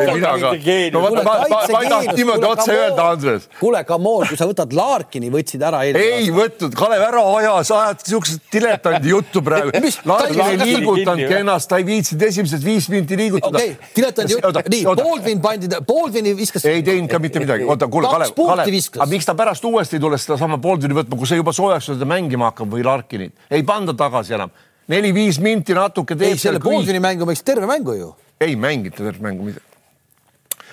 no vot, ma, ma, ma ei tahtnud niimoodi otse öelda, Andres. kuule, come on, kui sa võtad Larkini, võtsid ära eelmine ei võtnud, Kalev, ära aja, sa ajad siukest diletandi juttu praegu. Larkin ei liigutanud ennast, ta ei viitsinud esimesed viis minti liigutada diletandi jutt, nii, Baldwin pandi, Baldwini viskas. ei teinud ka mitte midagi, oota, kuule, Kalev, Kalev, aga miks ta pärast uuesti ei tule sedasama Baldwini võtma, kui see juba soojaks teda mängima hakkab või Larkinit, ei panda tagasi enam. neli-viis minti natuke teeb. ei, selle Baldwini mängu mängisid terve mängu ju. ei mänginud terve mängu,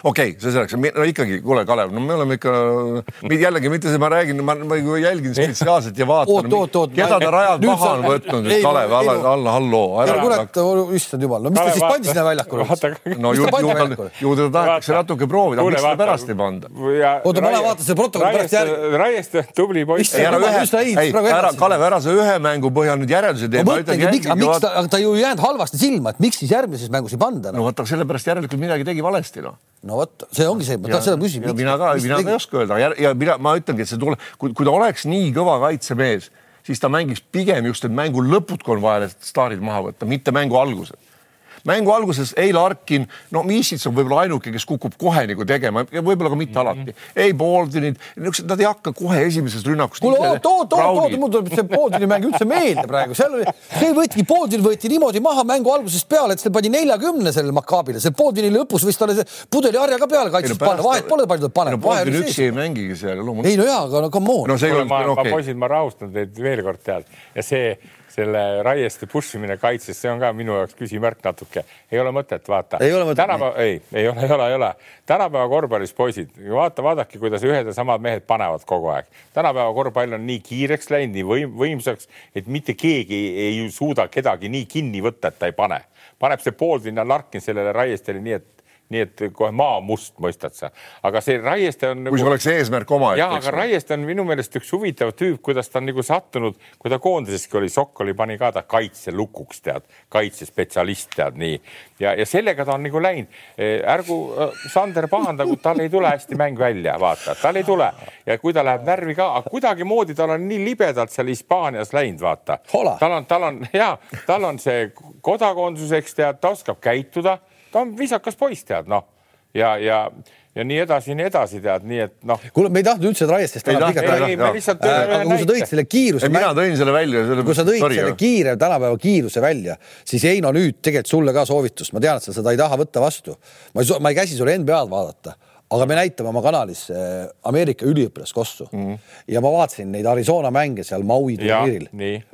okei okay,, see selleks, no ikkagi, kuule, Kalev, no me oleme ikka, jällegi mitte see, ma räägin, ma, ma jälgin spetsiaalselt ja vaatan, keda ta rajalt maha on võtnud, Kalev, alla, alla, halloo. kuule, issand jumal, no mis ta siis pandi sinna väljakule? no ju, ju, ju teda tahetakse natuke proovida, miks seda pärast ei panda? oota, ma lähen vaatan selle protokolli pärast järgi. Raieste tubli poiss. ei, ära ära, Kalev, ära sa ühe mängu põhjal nüüd järeldusi tee. ma mõtlengi, miks, miks ta, ta ju ei jäänud halvasti silma, et miks siis järgmises mängus ei panda? no vaata, sellepärast järelikult midagi tegi valesti, noh no vot, see ongi see, ma tahan seda küsida. mina ka, mina ka ei oska öelda ja, ja mina, ma ütlengi, et see tuleb, kui, kui ta oleks nii kõva kaitsemees, siis ta mängiks pigem just need mängu lõpud, kui on vaja need staarid maha võtta, mitte mängu algused mängu alguses ei Larkin, no Misits on võib-olla ainuke, kes kukub kohe nagu tegema, võib-olla ka mitte mm -hmm. alati. ei Baldwinid, niisugused, nad ei hakka kohe esimesest rünnakust. kuule oot, oot, oot, oot, mul tuleb see Baldwini mäng üldse meelde praegu, seal oli, see võeti, Baldwin võeti niimoodi maha mängu algusest peale, et see pani neljakümne sellele Makaabile, see Baldwini lõpus võis talle see pudeliharja ka peale kaitses panna, vahet pole, palju ta paneb. no Baldwin üksi ei mängigi seal loomulikult. ei no jaa, aga no come on. no see ei ma poisid, ma rahustan teid veel kord tead ja see selle Raieste push imine kaitses, see on ka minu jaoks küsimärk natuke. ei ole mõtet, vaata. tänapäeva, ei, ei ole, ei ole, ei ole. tänapäeva korvpallis poisid, vaata, vaadake, kuidas ühed ja samad mehed panevad kogu aeg. tänapäeva korvpall on nii kiireks läinud, nii võim, võimsaks, et mitte keegi ei, ei suuda kedagi nii kinni võtta, et ta ei pane. paneb see poolvinna Larkin sellele Raiestele nii, et nii et kohe maa must, mõistad sa. aga see Raieste on nagu.... kui see oleks eesmärk omaette. jah, aga Raieste on minu meelest üks huvitav tüüp, kuidas ta on nagu sattunud, kui ta koondiseski oli, Sokkoli pani ka ta kaitselukuks, tead, kaitsespetsialist, tead nii. ja, ja sellega ta on nagu läinud. E, ärgu äh, Sander pahandagu, tal ei tule hästi mäng välja, vaata, tal ei tule ja kui ta läheb närvi ka, aga kuidagimoodi tal on nii libedalt seal Hispaanias läinud, vaata. tal on, tal on ja tal on see kodakondsus, eks tead, ta oskab käituda ta on viisakas poiss, tead noh, ja, ja ja nii edasi, nii edasi, tead, nii et noh. kuule, me ei tahtnud üldse Raiestest täna pikalt rääkida. aga kui sa tõid selle kiiruse. mina tõin selle välja. kui sa tõid sorry, selle kiire tänapäeva kiiruse välja, siis Heino nüüd tegelikult sulle ka soovitus, ma tean, et sa seda ei taha võtta vastu. ma ei, ma ei käsi sulle NBA-d vaadata aga me näitame oma kanalis äh, Ameerika üliõpilaskossu mm -hmm. ja ma vaatasin neid Arizona mänge seal Maui turniiril.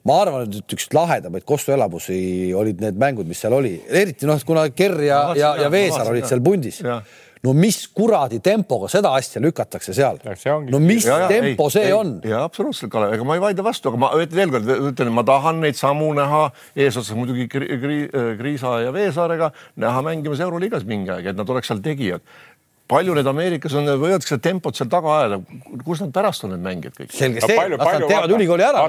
ma arvan, et üks lahedamaid kossuelamusi olid need mängud, mis seal oli, eriti noh, kuna Kerr ja, ja, ja Veesaar olid seal pundis no mis kuradi tempoga seda asja lükatakse seal? no mis ja, ja, tempo ei, see ei, on? ja absoluutselt, Kalev, ega ma ei vaidle vastu, aga ma veel kord ütlen, ma tahan neid samu näha eesotsas muidugi Kriisa ja Veesaarega näha mängimas Euroliigas mingi aeg, et nad oleks seal tegijad palju need Ameerikas on, võivad seda tempot seal taga ajada, kus nad pärast on need mängijad kõik? selge see, las nad teevad ülikooli ära.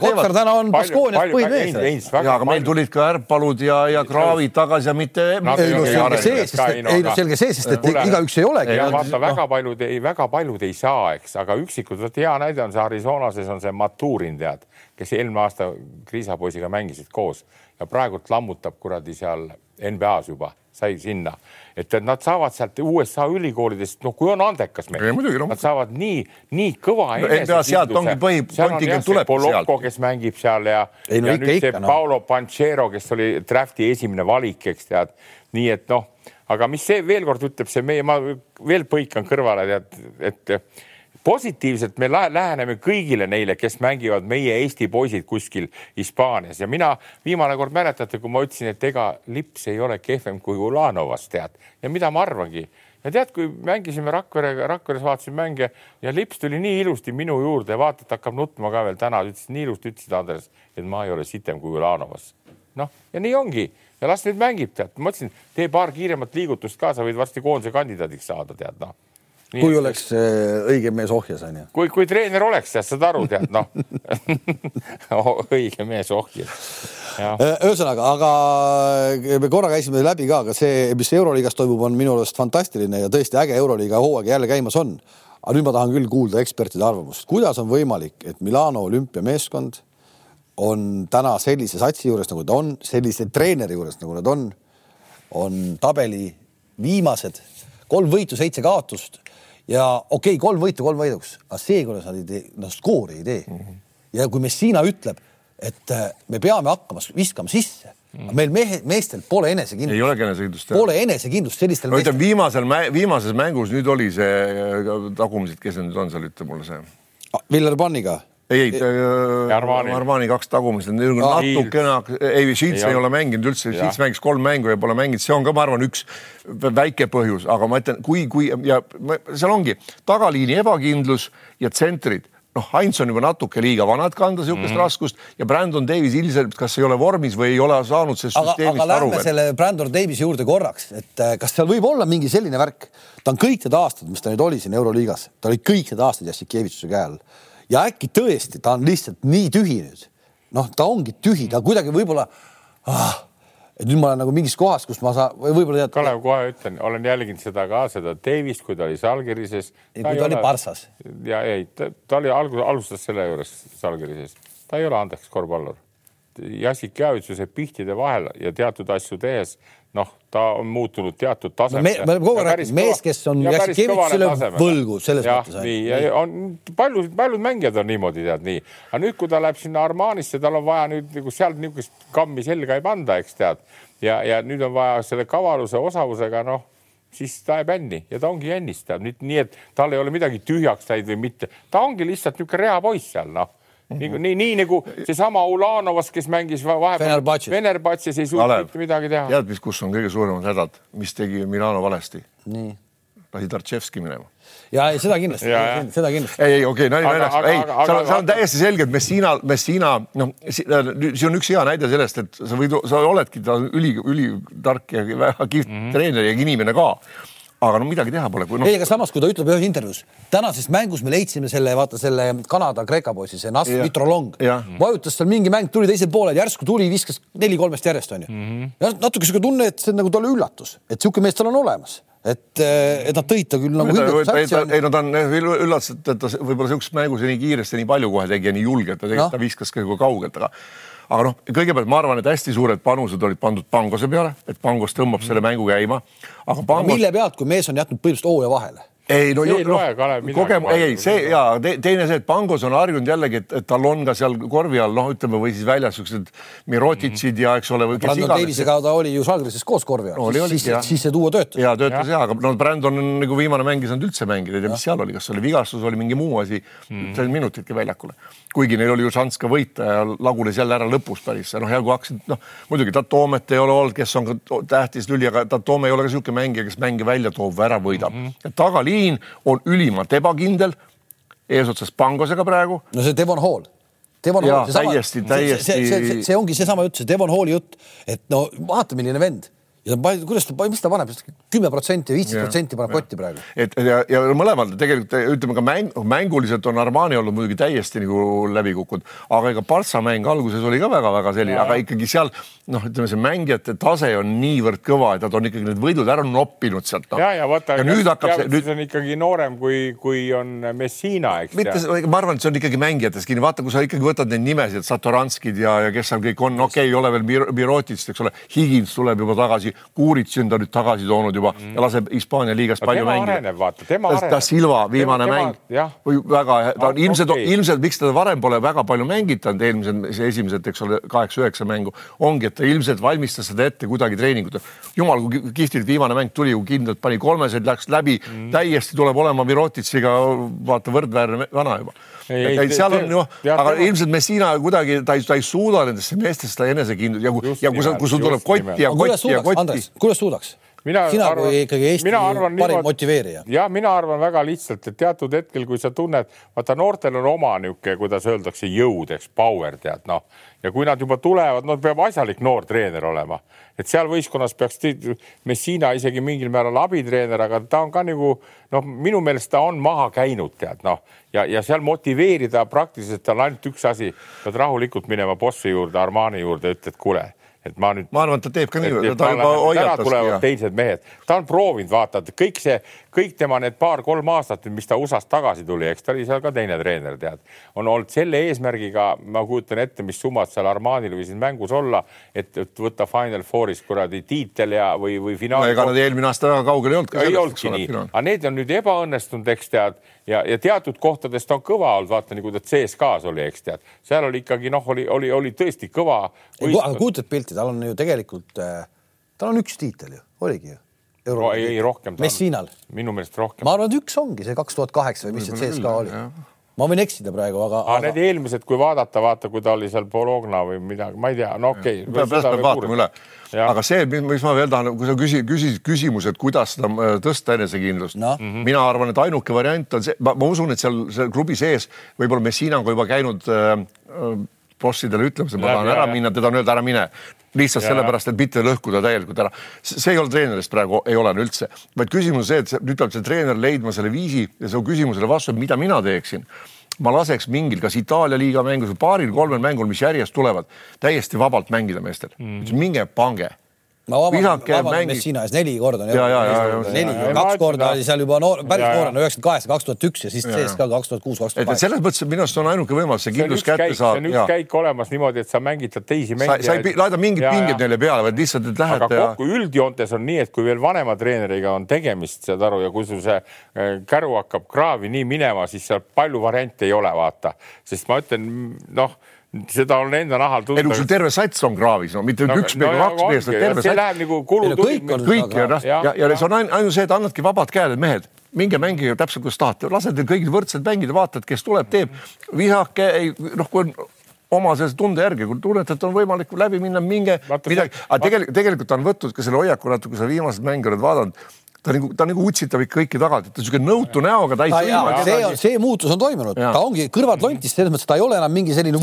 Kotkar täna on Baskoonias põhimees. ja aga meil tulid ka Ärpalud ja, ja Kraavid tagasi ja mitte. ei no selge see, sest ei no selge see, sest et igaüks ei olegi. vaata väga paljud ei, väga paljud ei saa, eks, aga üksikud, vot hea näide on see Arizonases on see Maturin tead, kes eelmine aasta Kriisa poisiga mängisid koos ja praegult lammutab kuradi seal NBA-s juba, sai sinna et, et nad saavad sealt USA ülikoolidest, noh, kui on andekas mees, nad saavad nii, nii kõva no, sealt ongi põhi, kontingent tuleb sealt. kes mängib seal ja, ei, no, ja ikka, nüüd see ikka, no. Paulo Panchero, kes oli drafti esimene valik, eks tead, nii et noh, aga mis see veel kord ütleb, see meie, ma veel põikan kõrvale tead, et positiivselt me läheneme kõigile neile, kes mängivad meie Eesti poisid kuskil Hispaanias. Ja mina viimane kord mäletate, kui ma ütlesin, et ega Lips ei ole kehvem kui Ulanovas tead? Ja mida ma arvangi? Ja tead, kui mängisime Rakverega, Rakveres vaatasin mänge ja Lips tuli nii ilusti minu juurde, vaata, et hakkab nutma ka veel täna, ütles nii ilusti, ütlesid Andres, et ma ei ole sitem kui Ulanovas. noh, ja nii ongi. Ja las nüüd mängib, tead, ma ütlesin, tee paar kiiremat liigutust ka, sa võid varsti koondise kandidaadiks saada, tead noh Nii, kui oleks äh, õige mees ohjas, onju. kui, kui treener oleks, tead, saad aru, tead, noh õige mees ohjas. Äh, ühesõnaga, aga äh, me korra käisime läbi ka, aga see, mis Euroliigas toimub, on minu arust fantastiline ja tõesti äge Euroliiga hooaeg jälle käimas on. aga nüüd ma tahan küll kuulda ekspertide arvamust, kuidas on võimalik, et Milano olümpiameeskond on täna sellise satsi juures, nagu ta on, sellise treeneri juures, nagu nad on, on tabeli viimased kolm võitu, seitse kaotust ja okei okay,, kolm võitu, kolm võiduks, aga see, kuidas nad ei tee, noh, skoori ei tee mm. -hmm. ja kui Messina ütleb, et äh, me peame hakkama viskama sisse mm, -hmm. meil mehe, meestel pole enesekindlust. ei olegi enesekindlust. Pole enesekindlust sellistel no, meestel. viimasel, viimases mängus nüüd oli see äh, tagumised, kes need nüüd on seal, ütle mulle see. Villar Panniga ei, ei, Armani. Armani kaks tagumist natukene, ei, Šits ei ole mänginud üldse, Šits mängis kolm mängu ja pole mänginud, see on ka, ma arvan, üks väike põhjus, aga ma ütlen, kui, kui ja seal ongi tagaliini ebakindlus ja tsentrid. Noh, Heinz on juba natuke liiga vana, et kanda niisugust mm -hmm. raskust ja Brandon Davis ilmselt kas ei ole vormis või ei ole saanud sellest süsteemist aga aru. aga lähme selle Brandon Davisi juurde korraks, et äh, kas seal võib olla mingi selline värk, ta on kõik need aastad, mis ta nüüd oli siin Euroliigas, ta oli kõik need aastad Jassikevitšuse käe all ja äkki tõesti ta on lihtsalt nii tühi nüüd. noh, ta ongi tühi, ta kuidagi võib-olla ah, et nüüd ma olen nagu mingis kohas, kus ma saan või võib-olla tead. Kalev, kohe ütlen, olen jälginud seda ka, seda Davist, kui ta oli Salgirises. kui ta oli ole... Parssas. ja ei, ta oli alguses, alustas selle juures Salgirises, ta ei ole andekas korvpallur. Jassik Jäävitsuse pihtide vahel ja teatud asju tehes noh, ta on muutunud teatud tasemele no. me oleme kogu aeg rääkinud, mees, kes on Jassikevitšile võlgu selles ja, mõttes. nii, ja on paljud, paljud mängijad on niimoodi, tead nii. aga nüüd, kui ta läheb sinna Armanisse, tal on vaja nüüd nagu sealt niisugust kammi selga ei panda, eks tead. ja, ja nüüd on vaja selle kavaluse osavusega, noh, siis ta jääb änni ja ta ongi jännis, tead nüüd nii, et tal ei ole midagi tühjaks läinud või mitte. ta ongi lihtsalt niisugune reapoiss seal, noh nii, nii, nii nagu seesama Ulanovas, kes mängis vahepeal Venerbatšis ei suutnud mitte midagi teha. tead, mis, kus on kõige suuremad hädad, mis tegi Milano valesti? lasi Tartševski minema. ja ei, seda kindlasti, seda kindlasti. ei, ei okei okay,, nali naljaks, ei, seal, seal on täiesti selge, et Messina, Messina, noh, see on üks hea näide sellest, et sa võid, sa oledki ta üli, ülitark ja väga kihvt mm -hmm. treener ja inimene ka aga no midagi teha pole. No... ei, aga samas, kui ta ütleb ühes intervjuus, tänases mängus me leidsime selle, vaata selle Kanada-Kreeka poisi, see Nas Mitrolong, vajutas seal mingi mäng, tuli teisel poolel, järsku tuli, viskas neli kolmest järjest onju mm. -hmm. ja natuke sihuke tunne, et see on nagu talle üllatus, et sihuke mees tal on olemas et, et nad tõid ta küll nagu satsi. ei no ta on üllatus, et ta võib-olla siukses mängus nii kiiresti nii palju kohe tegi ja nii julgelt, ta tegelikult no. ta viskas ka kaugelt, aga aga noh, kõigepealt ma arvan, et hästi suured panused olid pandud Pangose peale, et Pangos tõmbab selle mängu käima. aga Pangos... No, mille pealt, kui mees on jätnud põhimõtteliselt hooaja vahele ei no, no kogem-, ei, ei see ja te, teine see, et Pangos on harjunud jällegi, et, et tal on ka seal korvi all, noh, ütleme või siis väljas siuksed Mirotitsid mm -hmm. ja eks ole. Brandon Davisega ta oli ju Žalgirises koos korvi all no,, siis, siis, siis see duo töötas. ja töötas ja, ja, aga no Brandon on nagu viimane mäng ei saanud üldse mängida, ei tea, mis seal oli, kas oli vigastus, oli mingi muu asi mm, -hmm. sai minutitki väljakule. kuigi neil oli ju šanss ka võita ja lagunes jälle ära lõpus päris, noh, ja kui hakkasid, noh, muidugi Tatoomet ei ole olnud, kes on ka tähtis lüli, aga Tatoome ei ole ka niisugune mängija, kes mänge välja toob või ära võidab mm. -hmm. Tagaliin on ülimalt ebakindel, eesotsas Pangosega praegu. no see Devon Hall. Devon Hall, täiesti, täiesti. see, see, see, see ongi seesama jutt, see Devon Halli jutt, et no vaata, milline vend ja kuidas ta, mis ta paneb, kümme protsenti, viisteist protsenti paneb kotti praegu. et ja, ja mõlemal tegelikult ütleme ka mäng, mänguliselt on Armani olnud muidugi täiesti nagu läbi kukkunud, aga ega Partsa mäng alguses oli ka väga-väga selline, aga ikkagi seal noh, ütleme see mängijate tase on niivõrd kõva, et nad on ikkagi need võidud ära noppinud sealt no.. ja, ja vaata, nüüd hakkab see nüüd on ikkagi noorem kui, kui on Messina, eks. mitte, ma arvan, et see on ikkagi mängijatest kinni, vaata, kui sa ikkagi võtad neid nimesid, Satoranskid ja, ja kes seal kõik on, okei okay,, ei ole veel Mirotist, eks ole, Higins tuleb juba tagasi tagasi, Kuurits on ta nüüd tagasi toonud juba mm. ja laseb Hispaania liigas no, palju mängida. vaata, tema areneb. ta Silva viimane tema, mäng või väga, ta on ilmselt okay., ilmselt miks teda varem pole väga palju mängitanud, eelmised, esimesed, eks ole, kaheksa-üheksa mängu, ongi, et ta ilmselt valmistas seda ette kuidagi treeningutel. jumal, kui kihvtilt viimane mäng tuli, kui kindlalt pani kolmesed, läks läbi mm., täiesti tuleb olema Mirotitsiga vaata võrdväärne vana juba ei, ei, seal on ju, aga ilmselt Messina kuidagi ta ei, ta ei suuda nendesse meestesse seda enesekindlust ja kui, ja kui sa, kui sul tuleb kotti ja kotti ja kotti. kuidas suudaks? Mina sina arvan, kui ikkagi Eesti parim niimoodi, motiveerija. ja mina arvan väga lihtsalt, et teatud hetkel, kui sa tunned, vaata noortel on oma niisugune, kuidas öeldakse, jõud, eks, power tead noh, ja kui nad juba tulevad, no peab asjalik noor treener olema, et seal võistkonnas peaks Messina isegi mingil määral abitreener, aga ta on ka nagu noh, minu meelest ta on maha käinud, tead noh, ja, ja seal motiveerida praktiliselt on ainult üks asi, pead rahulikult minema bossi juurde, Armani juurde, ütled, kuule et ma nüüd. ma arvan, et ta teeb ka nii, ta juba hoiatas. tulevad teised mehed, ta on proovinud, vaata, et kõik see, kõik tema need paar-kolm aastat, mis ta USA-st tagasi tuli, eks ta oli seal ka teine treener, tead, on olnud selle eesmärgiga, ma kujutan ette, mis summad seal Armanil võisid mängus olla, et, võtta Final Fouris kuradi tiitel ja, või, või finaal no,. ega nad eelmine aasta väga kaugel ei olnud. ei olnudki nii, aga need on nüüd ebaõnnestunud, eks tead ja, ja teatud kohtadest on kõva olnud, vaata nagu ta CSKA-s oli, eks tead, seal oli ikkagi noh, oli, oli, oli tõesti kõva. aga kujutad pilti, tal on ju tegelikult, äh, tal on üks tiitel ju, oligi ju. Euro ei, ei rohkem. Messinal. minu meelest rohkem. ma arvan, et üks ongi see kaks tuhat kaheksa või mis see CSKA oli ma võin eksida praegu, aga, aga.... Need eelmised, kui vaadata, vaata, kui ta oli seal Bologna või midagi, ma ei tea, no okei okay,. peab, peab vaatama üle. aga see, mis ma veel tahan, kui sa küsi, küsisid küsimuse, et kuidas seda äh, tõsta enesekindlust no. mm, -hmm. mina arvan, et ainuke variant on see, ma usun, et seal, seal klubi sees võib-olla Messina on ka juba käinud äh, äh bossidele ütlemas, et ma tahan ära minna, teda on öelda ära mine. Lihtsalt ja, sellepärast, et mitte lõhkuda täielikult ära. see ei ole treenerist praegu, ei ole üldse, vaid küsimus on see, et nüüd peab see treener leidma selle viisi ja su küsimusele vastuse, mida mina teeksin. Ma laseks mingil, kas Itaalia liiga mängus või paaril-kolmel mängul, mis järjest tulevad, täiesti vabalt mängida meestel. Mm.. minge pange ma vabandan, vabandan Messina ees neli korda on jõudnud. neli, kaks korda oli seal juba noor, päris noorena, üheksakümmend kaheksa, kaks tuhat üks ja siis sees ka kaks tuhat kuus, kaks tuhat kaheksa. selles mõttes minu arust on ainuke võimalus see kindlus kätte saada. see on üks käik olemas niimoodi, et sa mängitad teisi mängijaid. sa ei laeda mingit pinget neile peale, vaid lihtsalt, et lähed. aga kokku üldjoontes on nii, et kui veel vanema treeneriga on tegemist, saad aru, ja kui sul see äh, käru hakkab kraavi nii minema, siis seal palju variante ei ole, vaata, sest ma ütlen, noh seda on enda nahal tunda. ei no sul terve sats on kraavis, no mitte no, üks no, kaks meest, vaid terve sats. see läheb nagu kulutuli. kõik on, kõik on jah, ja, ja, ja see on ainult see, et annadki vabad käed, et mehed, minge mängige täpselt, kuidas tahate, lase teil kõigil võrdselt mängida, vaatad, kes tuleb, teeb. visake, ei noh, kui on oma sellise tunde järgi, kui tunnete, et on võimalik läbi minna, minge midagi, aga tegelikult, tegelikult on võtnud ka selle hoiaku natuke, sa viimased mänge oled vaadanud ta nagu, ta nagu utsitab ikka kõiki tagant, et ta niisugune nõutu näoga, ta ei sõima. see on, see muutus on toimunud, ta ongi kõrvad lontist selles mõttes, ta ei ole enam mingi selline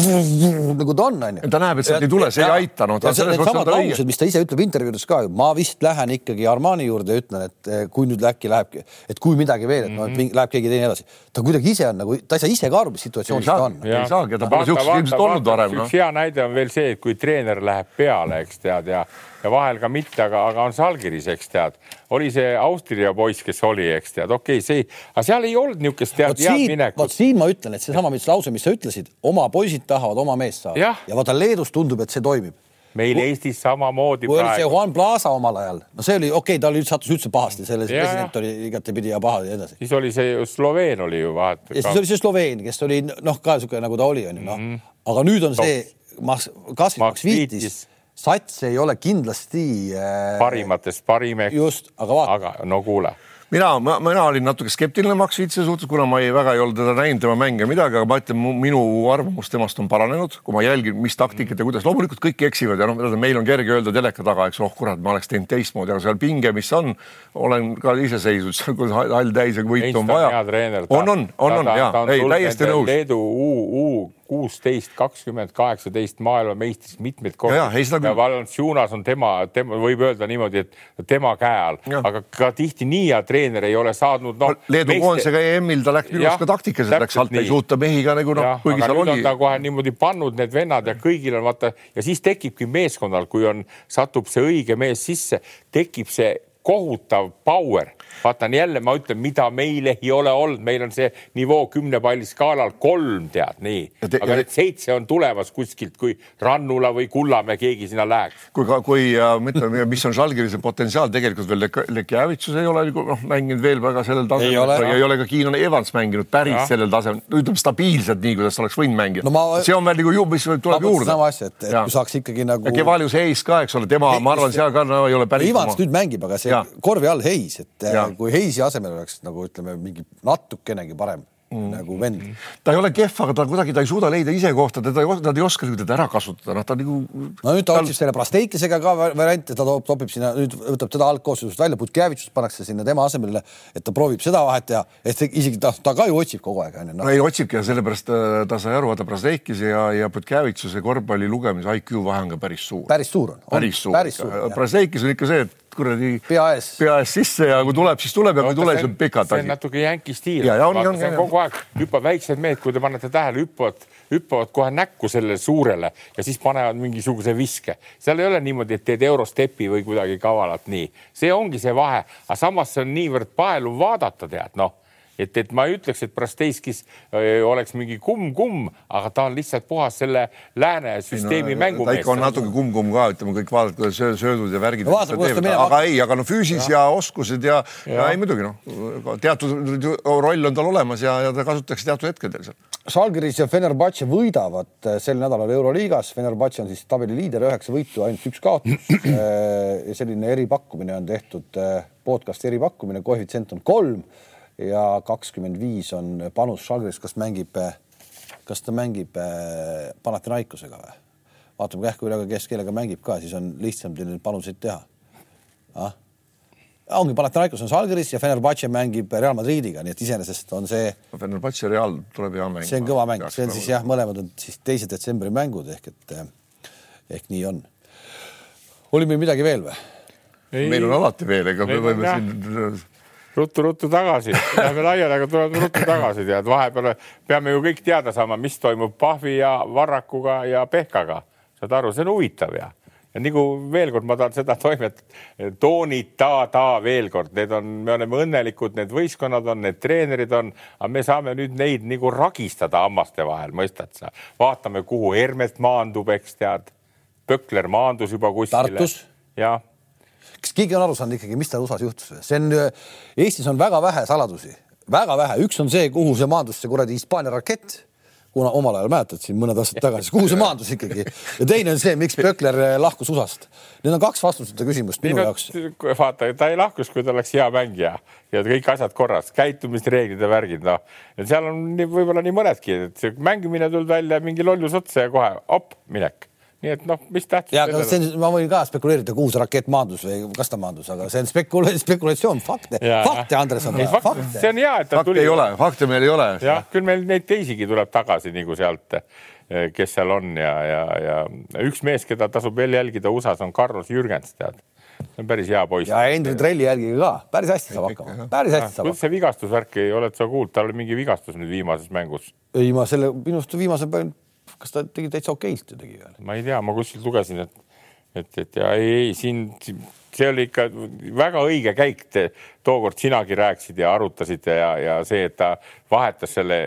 nagu ta on, onju. ta näeb, et sealt ei tule, see ei aita, noh. Needsamad laused, mis ta ise ütleb intervjuudes ka ma vist lähen ikkagi Armani juurde ja ütlen, et eh, kui nüüd äkki läheb, et kui midagi veel, et noh, et mhm. läheb keegi teine edasi. ta kuidagi ise on nagu, ta ei saa ise ka aru, mis situatsioonis ta on. ei saagi, ta pole siukest ilmselt olnud varem. üks hea näide on veel see, et kui treener läheb peale, eks tead ja ja vahel ka mitte, aga, aga on Salgiris, eks tead. oli see Austria poiss, kes oli, eks tead, okei okay,, see, aga seal ei olnud niisugust tead head minekut. vot siin ma ütlen, et seesama, mis lause, mis sa ütlesid, oma poisid tahavad oma meest saada ja, ja vaata Leedus tundub, et see toimib meil kui, Eestis samamoodi. kui praegu. oli see Juan Plaza omal ajal, no see oli okei okay,, tal sattus üldse pahasti, selle ja, president oli igatepidi ja paha ja nii edasi. siis oli see Sloveen oli ju vahet. ja siis oli see Sloveen, kes oli noh, ka niisugune nagu ta oli, onju noh mm -hmm., aga nüüd on see Max, kas Max Viitis sats ei ole kindlasti äh,. parimatest parim. just, aga vaata. aga no kuule mina, mina olin natuke skeptiline Max Vitsi suhtes, kuna ma ei, väga ei olnud teda näinud, tema mänge midagi, aga ma ütlen, minu arvamus temast on paranenud, kui ma jälgin, mis taktikat ja kuidas, loomulikult kõik eksivad ja noh, meil on kerge öelda teleka taga, eks, oh kurat, ma oleks teinud teistmoodi, aga seal pinge, mis on, olen ka ise seisnud, kui hall täis ja võitu on vaja. on, on, on, on ja, ei täiesti nõus. Leedu U, U kuusteist, kakskümmend, kaheksateist maailmameistriks mitmeid kordi. Ja, ja, ja Valanciunas on tema, tema võib öelda niimoodi, et tema käe all, aga ka tihti nii hea treener ei ole saadnud noh. Leedu meiste... koondisega EM-il ta läks minu arust ka taktikaliselt läks alt, ei suuta mehiga nagu noh, kuigi seal oli. ta kohe niimoodi pannud need vennad ja kõigil on vaata ja siis tekibki meeskonnal, kui on, satub see õige mees sisse, tekib see kohutav power vaatan jälle, ma ütlen, mida meil ei ole olnud, meil on see nivoo kümne palli skaalal kolm, tead nii, aga need seitse on tulemas kuskilt, kui Rannula või Kullamäe keegi sinna läheks. kui ka, kui ütleme, mis on Žalgirise potentsiaal tegelikult veel Lekjavitsus ei ole nagu noh, mänginud veel väga sellel tasemel. ei ole, ei ole ka Keenan Evans mänginud päris ja. sellel tasemel, ütleme stabiilselt nii, kuidas oleks võinud mängida no. See on veel nagu ju, mis tuleb juurde. sama asja, et, et kui saaks ikkagi nagu. Kevalius Hayes ka, eks ole, tema, ma arvan, seal ka no, ei ole päris. Evans nüüd mängib, aga see ja. korvi all Hayes, et ja. Kui Hayesi asemel oleks nagu ütleme, mingi natukenegi parem mm. nagu vend. ta ei ole kehv, aga ta kuidagi, ta ei suuda leida ise kohta, teda, nad ei oska teda ära kasutada, noh, ta nagu. no nüüd ta otsib selle Plasteikisega ka variante, ta toob, topib sinna, nüüd võtab teda algkoosseisust välja, Putkevitšust pannakse sinna tema asemele, et ta proovib seda vahet teha, et isegi ta, ta ka ju otsib kogu aeg onju no.. no ei otsibki ja sellepärast äh, ta sai aru, vaata Plasteikise ja, ja Putkevitšuse korvpalli lugemise IQ vahe on ka päris suur. päris suur on, päris suur. Plasteikis on ikka see, et kuradi pea ees, pea ees sisse ja kui tuleb, siis tuleb ja kui ei tule, siis on pikalt. see on natuke jänki stiil. see on kogu aeg, hüppab väiksed mehed, kui te panete tähele, hüppavad, hüppavad kohe näkku sellele suurele ja siis panevad mingisuguse viske. seal ei ole niimoodi, et teed eurostepi või kuidagi kavalalt nii, see ongi see vahe, aga samas see on niivõrd paeluv vaadata, tead noh et, et ma ei ütleks, et Brasteiskis oleks mingi kumm-kumm, aga ta on lihtsalt puhas selle lääne süsteemi no, mängumees. ta ikka on natuke kumm-kumm ka, ütleme kõik vaadata, kuidas söödud ja värgid. aga ei, aga no füüsis ja, ja oskused ja, ja., ja ei muidugi noh, teatud roll on tal olemas ja, ja ta kasutatakse teatud hetkedel seal. Žalgiris ja Fenerbahce võidavad äh, sel nädalal Euroliigas. Fenerbahce on siis tabeli liider, üheksa võitu, ainult üks kaotus. Äh, ja selline eripakkumine on tehtud, äh, podcast eripakkumine, koefitsient on kolm ja kakskümmend viis on panus Žalgiris, kas mängib, kas ta mängib äh, Panathinaikosega või? vaatame kähku üle, kes kellega mängib ka, siis on lihtsam teil neid panuseid teha ah?. ongi Panathinaikos on Žalgiris ja Fenerbahce mängib Real Madridiga, nii et iseenesest on see. Fenerbahce Real tuleb hea mäng. see on kõva mäng, see on siis jah, mõlemad on siis teise detsembri mängud ehk et ehk nii on. oli meil midagi veel või? meil on alati veel, ega me võime siin ruttu-ruttu tagasi, lähme laiali, aga tuleme ruttu tagasi, tead, vahepeal peame ju kõik teada saama, mis toimub Pahvi ja Varrakuga ja Pehkaga. saad aru, see on huvitav ja, ja nagu veel kord, ma tahan seda toimet toonitada veel kord, need on, me oleme õnnelikud, need võistkonnad on, need treenerid on, aga me saame nüüd neid nagu ragistada hammaste vahel, mõistad sa? vaatame, kuhu Hermet maandub, eks tead. Pökler maandus juba kuskile. jah kas keegi on aru saanud ikkagi, mis tal USA-s juhtus? see on, Eestis on väga vähe saladusi, väga vähe, üks on see, kuhu see maandus, see kuradi Hispaania rakett kuna omal ajal mäletad siin mõned aastad tagasi, kuhu see maandus ikkagi ja teine on see, miks Pökler lahkus USA-st. Need on kaks vastustuta küsimust minu jaoks. vaata, ta ei lahkus, kui ta oleks hea mängija ja kõik asjad korras, käitumisreeglid ja värgid, noh. seal on võib-olla nii mõnedki, et mängimine tulnud välja mingi lollus otsa ja kohe op, minek nii et noh, mis tähtsus. ja, aga see on, ma võin ka spekuleerida, kuhu see rakett maandus või kas ta maandus, aga see on spekula spekulatsioon, fakte, fakte, Andres on see on hea, et ta fakte tuli. ei ole, fakte meil ei ole. jah, küll meil neid teisigi tuleb tagasi nagu sealt, eh, kes seal on ja, ja, ja üks mees, keda tasub veel jälgida USA-s on Carlos Jürgens, tead see on päris hea poiss. ja Hendrik Trelli jälgiga ka, päris hästi saab hakkama, päris hästi saab hakkama. see vigastusvärk, oled sa kuulnud, tal oli mingi vigastus nüüd viimases mängus? ei, ma selle, minu arust viimase kas ta tegi täitsa okeilt ju tegi veel? ma ei tea, ma kuskilt lugesin, et, et, et ja ei, ei siin, see oli ikka väga õige käik. tookord sinagi rääkisid ja arutasite ja, ja see, et ta vahetas selle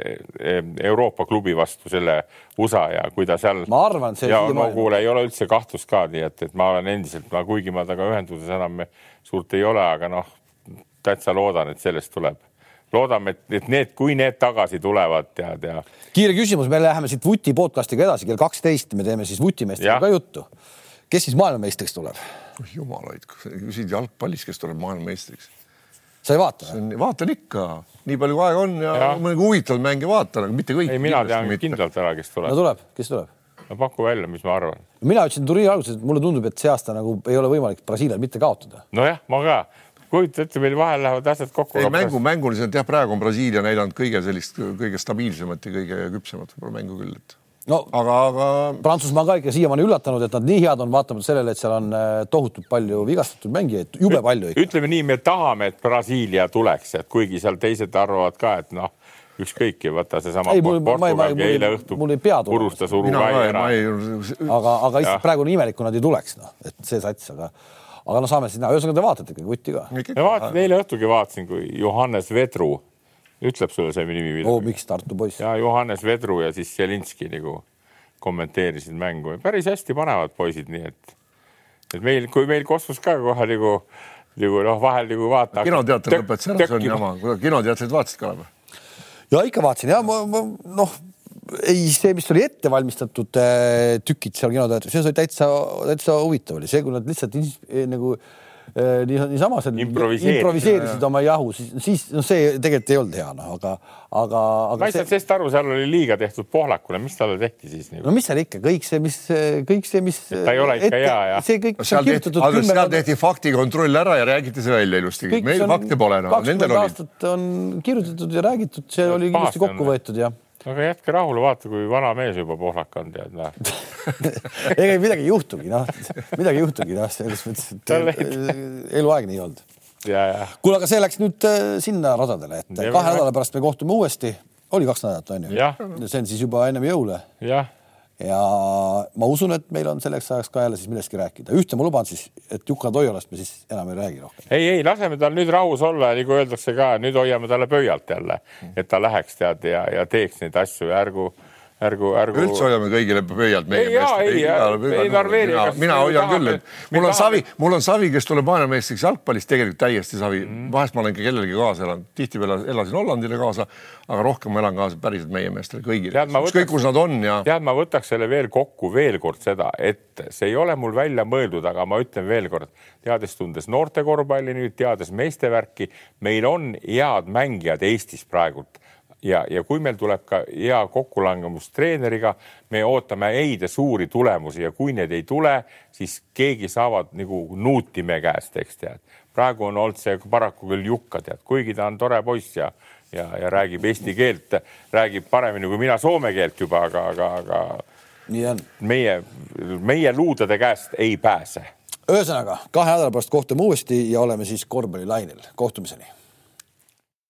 Euroopa klubi vastu selle USA ja kui ta seal. ma arvan, see. ja no kuule, ei ole üldse kahtlust ka, nii et, et ma olen endiselt, ma kuigi ma temaga ühenduses enam suurt ei ole, aga noh, täitsa loodan, et sellest tuleb loodame, et, et need, kui need tagasi tulevad, tead ja. kiire küsimus, me läheme siit Vuti podcastiga edasi, kell kaksteist me teeme siis vutimeestega ka juttu. kes siis maailmameistriks tuleb? jumal hoidku, küsid jalgpallis, kes tuleb maailmameistriks. sa ei vaata? vaatan ikka, nii palju kui aega on ja, ja. mõni huvitav mäng vaatan, aga mitte kõik. ei, mina tean kindlalt ära, kes tuleb. no tuleb, kes tuleb? no paku välja, mis ma arvan. mina ütlesin turniiri alguses, et mulle tundub, et see aasta nagu ei ole võimalik Brasiilial mitte kaotada. nojah, ma ka kujuta ette, meil vahel lähevad asjad kokku. ei mängu, mänguliselt jah, praegu on Brasiilia näidanud kõige sellist, kõige stabiilsemat ja kõige küpsemat võib-olla mängu küll, et no aga, aga. Prantsusmaa on ka ikka siiamaani üllatanud, et nad nii head on, vaatamata sellele, et seal on äh, tohutult palju vigastatud mängijaid, jube palju ikka. ütleme nii, me tahame, et Brasiilia tuleks, et kuigi seal teised arvavad ka, et noh ükskõik, vaata seesama Portugal eile õhtul purustas Uruguay ära. aga, aga lihtsalt praegu on imelik, kui nad ei tuleks, noh, et see sats, aga aga no saame sinna, ühesõnaga te vaatate ikkagi vutti ka. ma vaatasin eile õhtugi vaatasin, kui Johannes Vedru ütleb sulle see nimi midagi. oo, miks Tartu poiss? ja Johannes Vedru ja siis Zelinski nagu kommenteerisid mängu, päris hästi panevad poisid, nii et, et meil, kui meil kostus ka kohe nagu, nagu noh, vahel nagu vaata. kinoteater lõpetas ära, see on jama, kinoteatrit vaatasid ka või? ja ikka vaatasin ja ma, ma noh ei, see, mis oli ette valmistatud äh, tükid seal kinoteatris, see oli täitsa, täitsa huvitav oli see, kui nad lihtsalt eh, nagu äh, nii, niisama seal improviseerisid oma jahu, siis, siis noh, see tegelikult ei olnud hea, noh, aga, aga, aga. ma ei saanud sellest aru, seal oli liiga tehtud Pohlakule, mis talle tehti siis nagu?? no mis seal ikka, kõik see, mis, kõik see, mis. ta ei ole ikka ette, hea, jah? see kõik. seal tehti, seal tehti faktikontroll ära ja räägiti see välja ilusti. meil fakte pole enam no,. kakskümmend aastat on kirjutatud ja räägitud, see oli ilusti kokku võetud, jah aga jätke rahule, vaata, kui vana mees juba pohlak on, tead, näe ega midagi ei juhtugi, noh, midagi ei juhtugi, noh, selles mõttes, et eluaeg nii olnud. kuule, aga see läks nüüd äh, sinna radadele, et ja, kahe nädala pärast me kohtume uuesti. oli kaks nädalat, on ju? see on siis juba ennem jõule. jah ja ma usun, et meil on selleks ajaks ka jälle siis millestki rääkida. ühte ma luban siis, et Juka Toialast me siis enam ei räägi rohkem. ei, ei laseme tal nüüd rahus olla, nagu öeldakse ka, nüüd hoiame talle pöialt jälle, et ta läheks tead ja, ja teeks neid asju ja ärgu ärgu, ärgu. üldse hoiame kõigile pöialt meie ei, meest. ei, ei, ei Narveeri. mina, mina hoian küll, et mul on Savi, mul on Savi, kes tuleb maailmameistriks jalgpallis, tegelikult täiesti Savi mm.. vahest ma olen ka kellelegi kaasa elanud, tihtipeale elasin Hollandile kaasa, aga rohkem ma elan kaasa päriselt meie meestele kõigile, ükskõik kus nad on ja. tead, ma võtaks selle veel kokku veel kord seda, et see ei ole mul välja mõeldud, aga ma ütlen veel kord, teades tundes noortekorvpalli nüüd, teades meeste värki, meil on head mängijad Eestis praegult ja, ja kui meil tuleb ka hea kokkulangemus treeneriga, me ootame ja suuri tulemusi ja kui need ei tule, siis keegi saavad nagu nuuti me käest, eks tead. praegu on olnud see paraku küll Jukka, tead, kuigi ta on tore poiss ja, ja, ja räägib eesti keelt, räägib paremini kui mina soome keelt juba, aga, aga, aga nii on. meie, meie luudade käest ei pääse. ühesõnaga kahe nädala pärast kohtume uuesti ja oleme siis korvpallilainel. kohtumiseni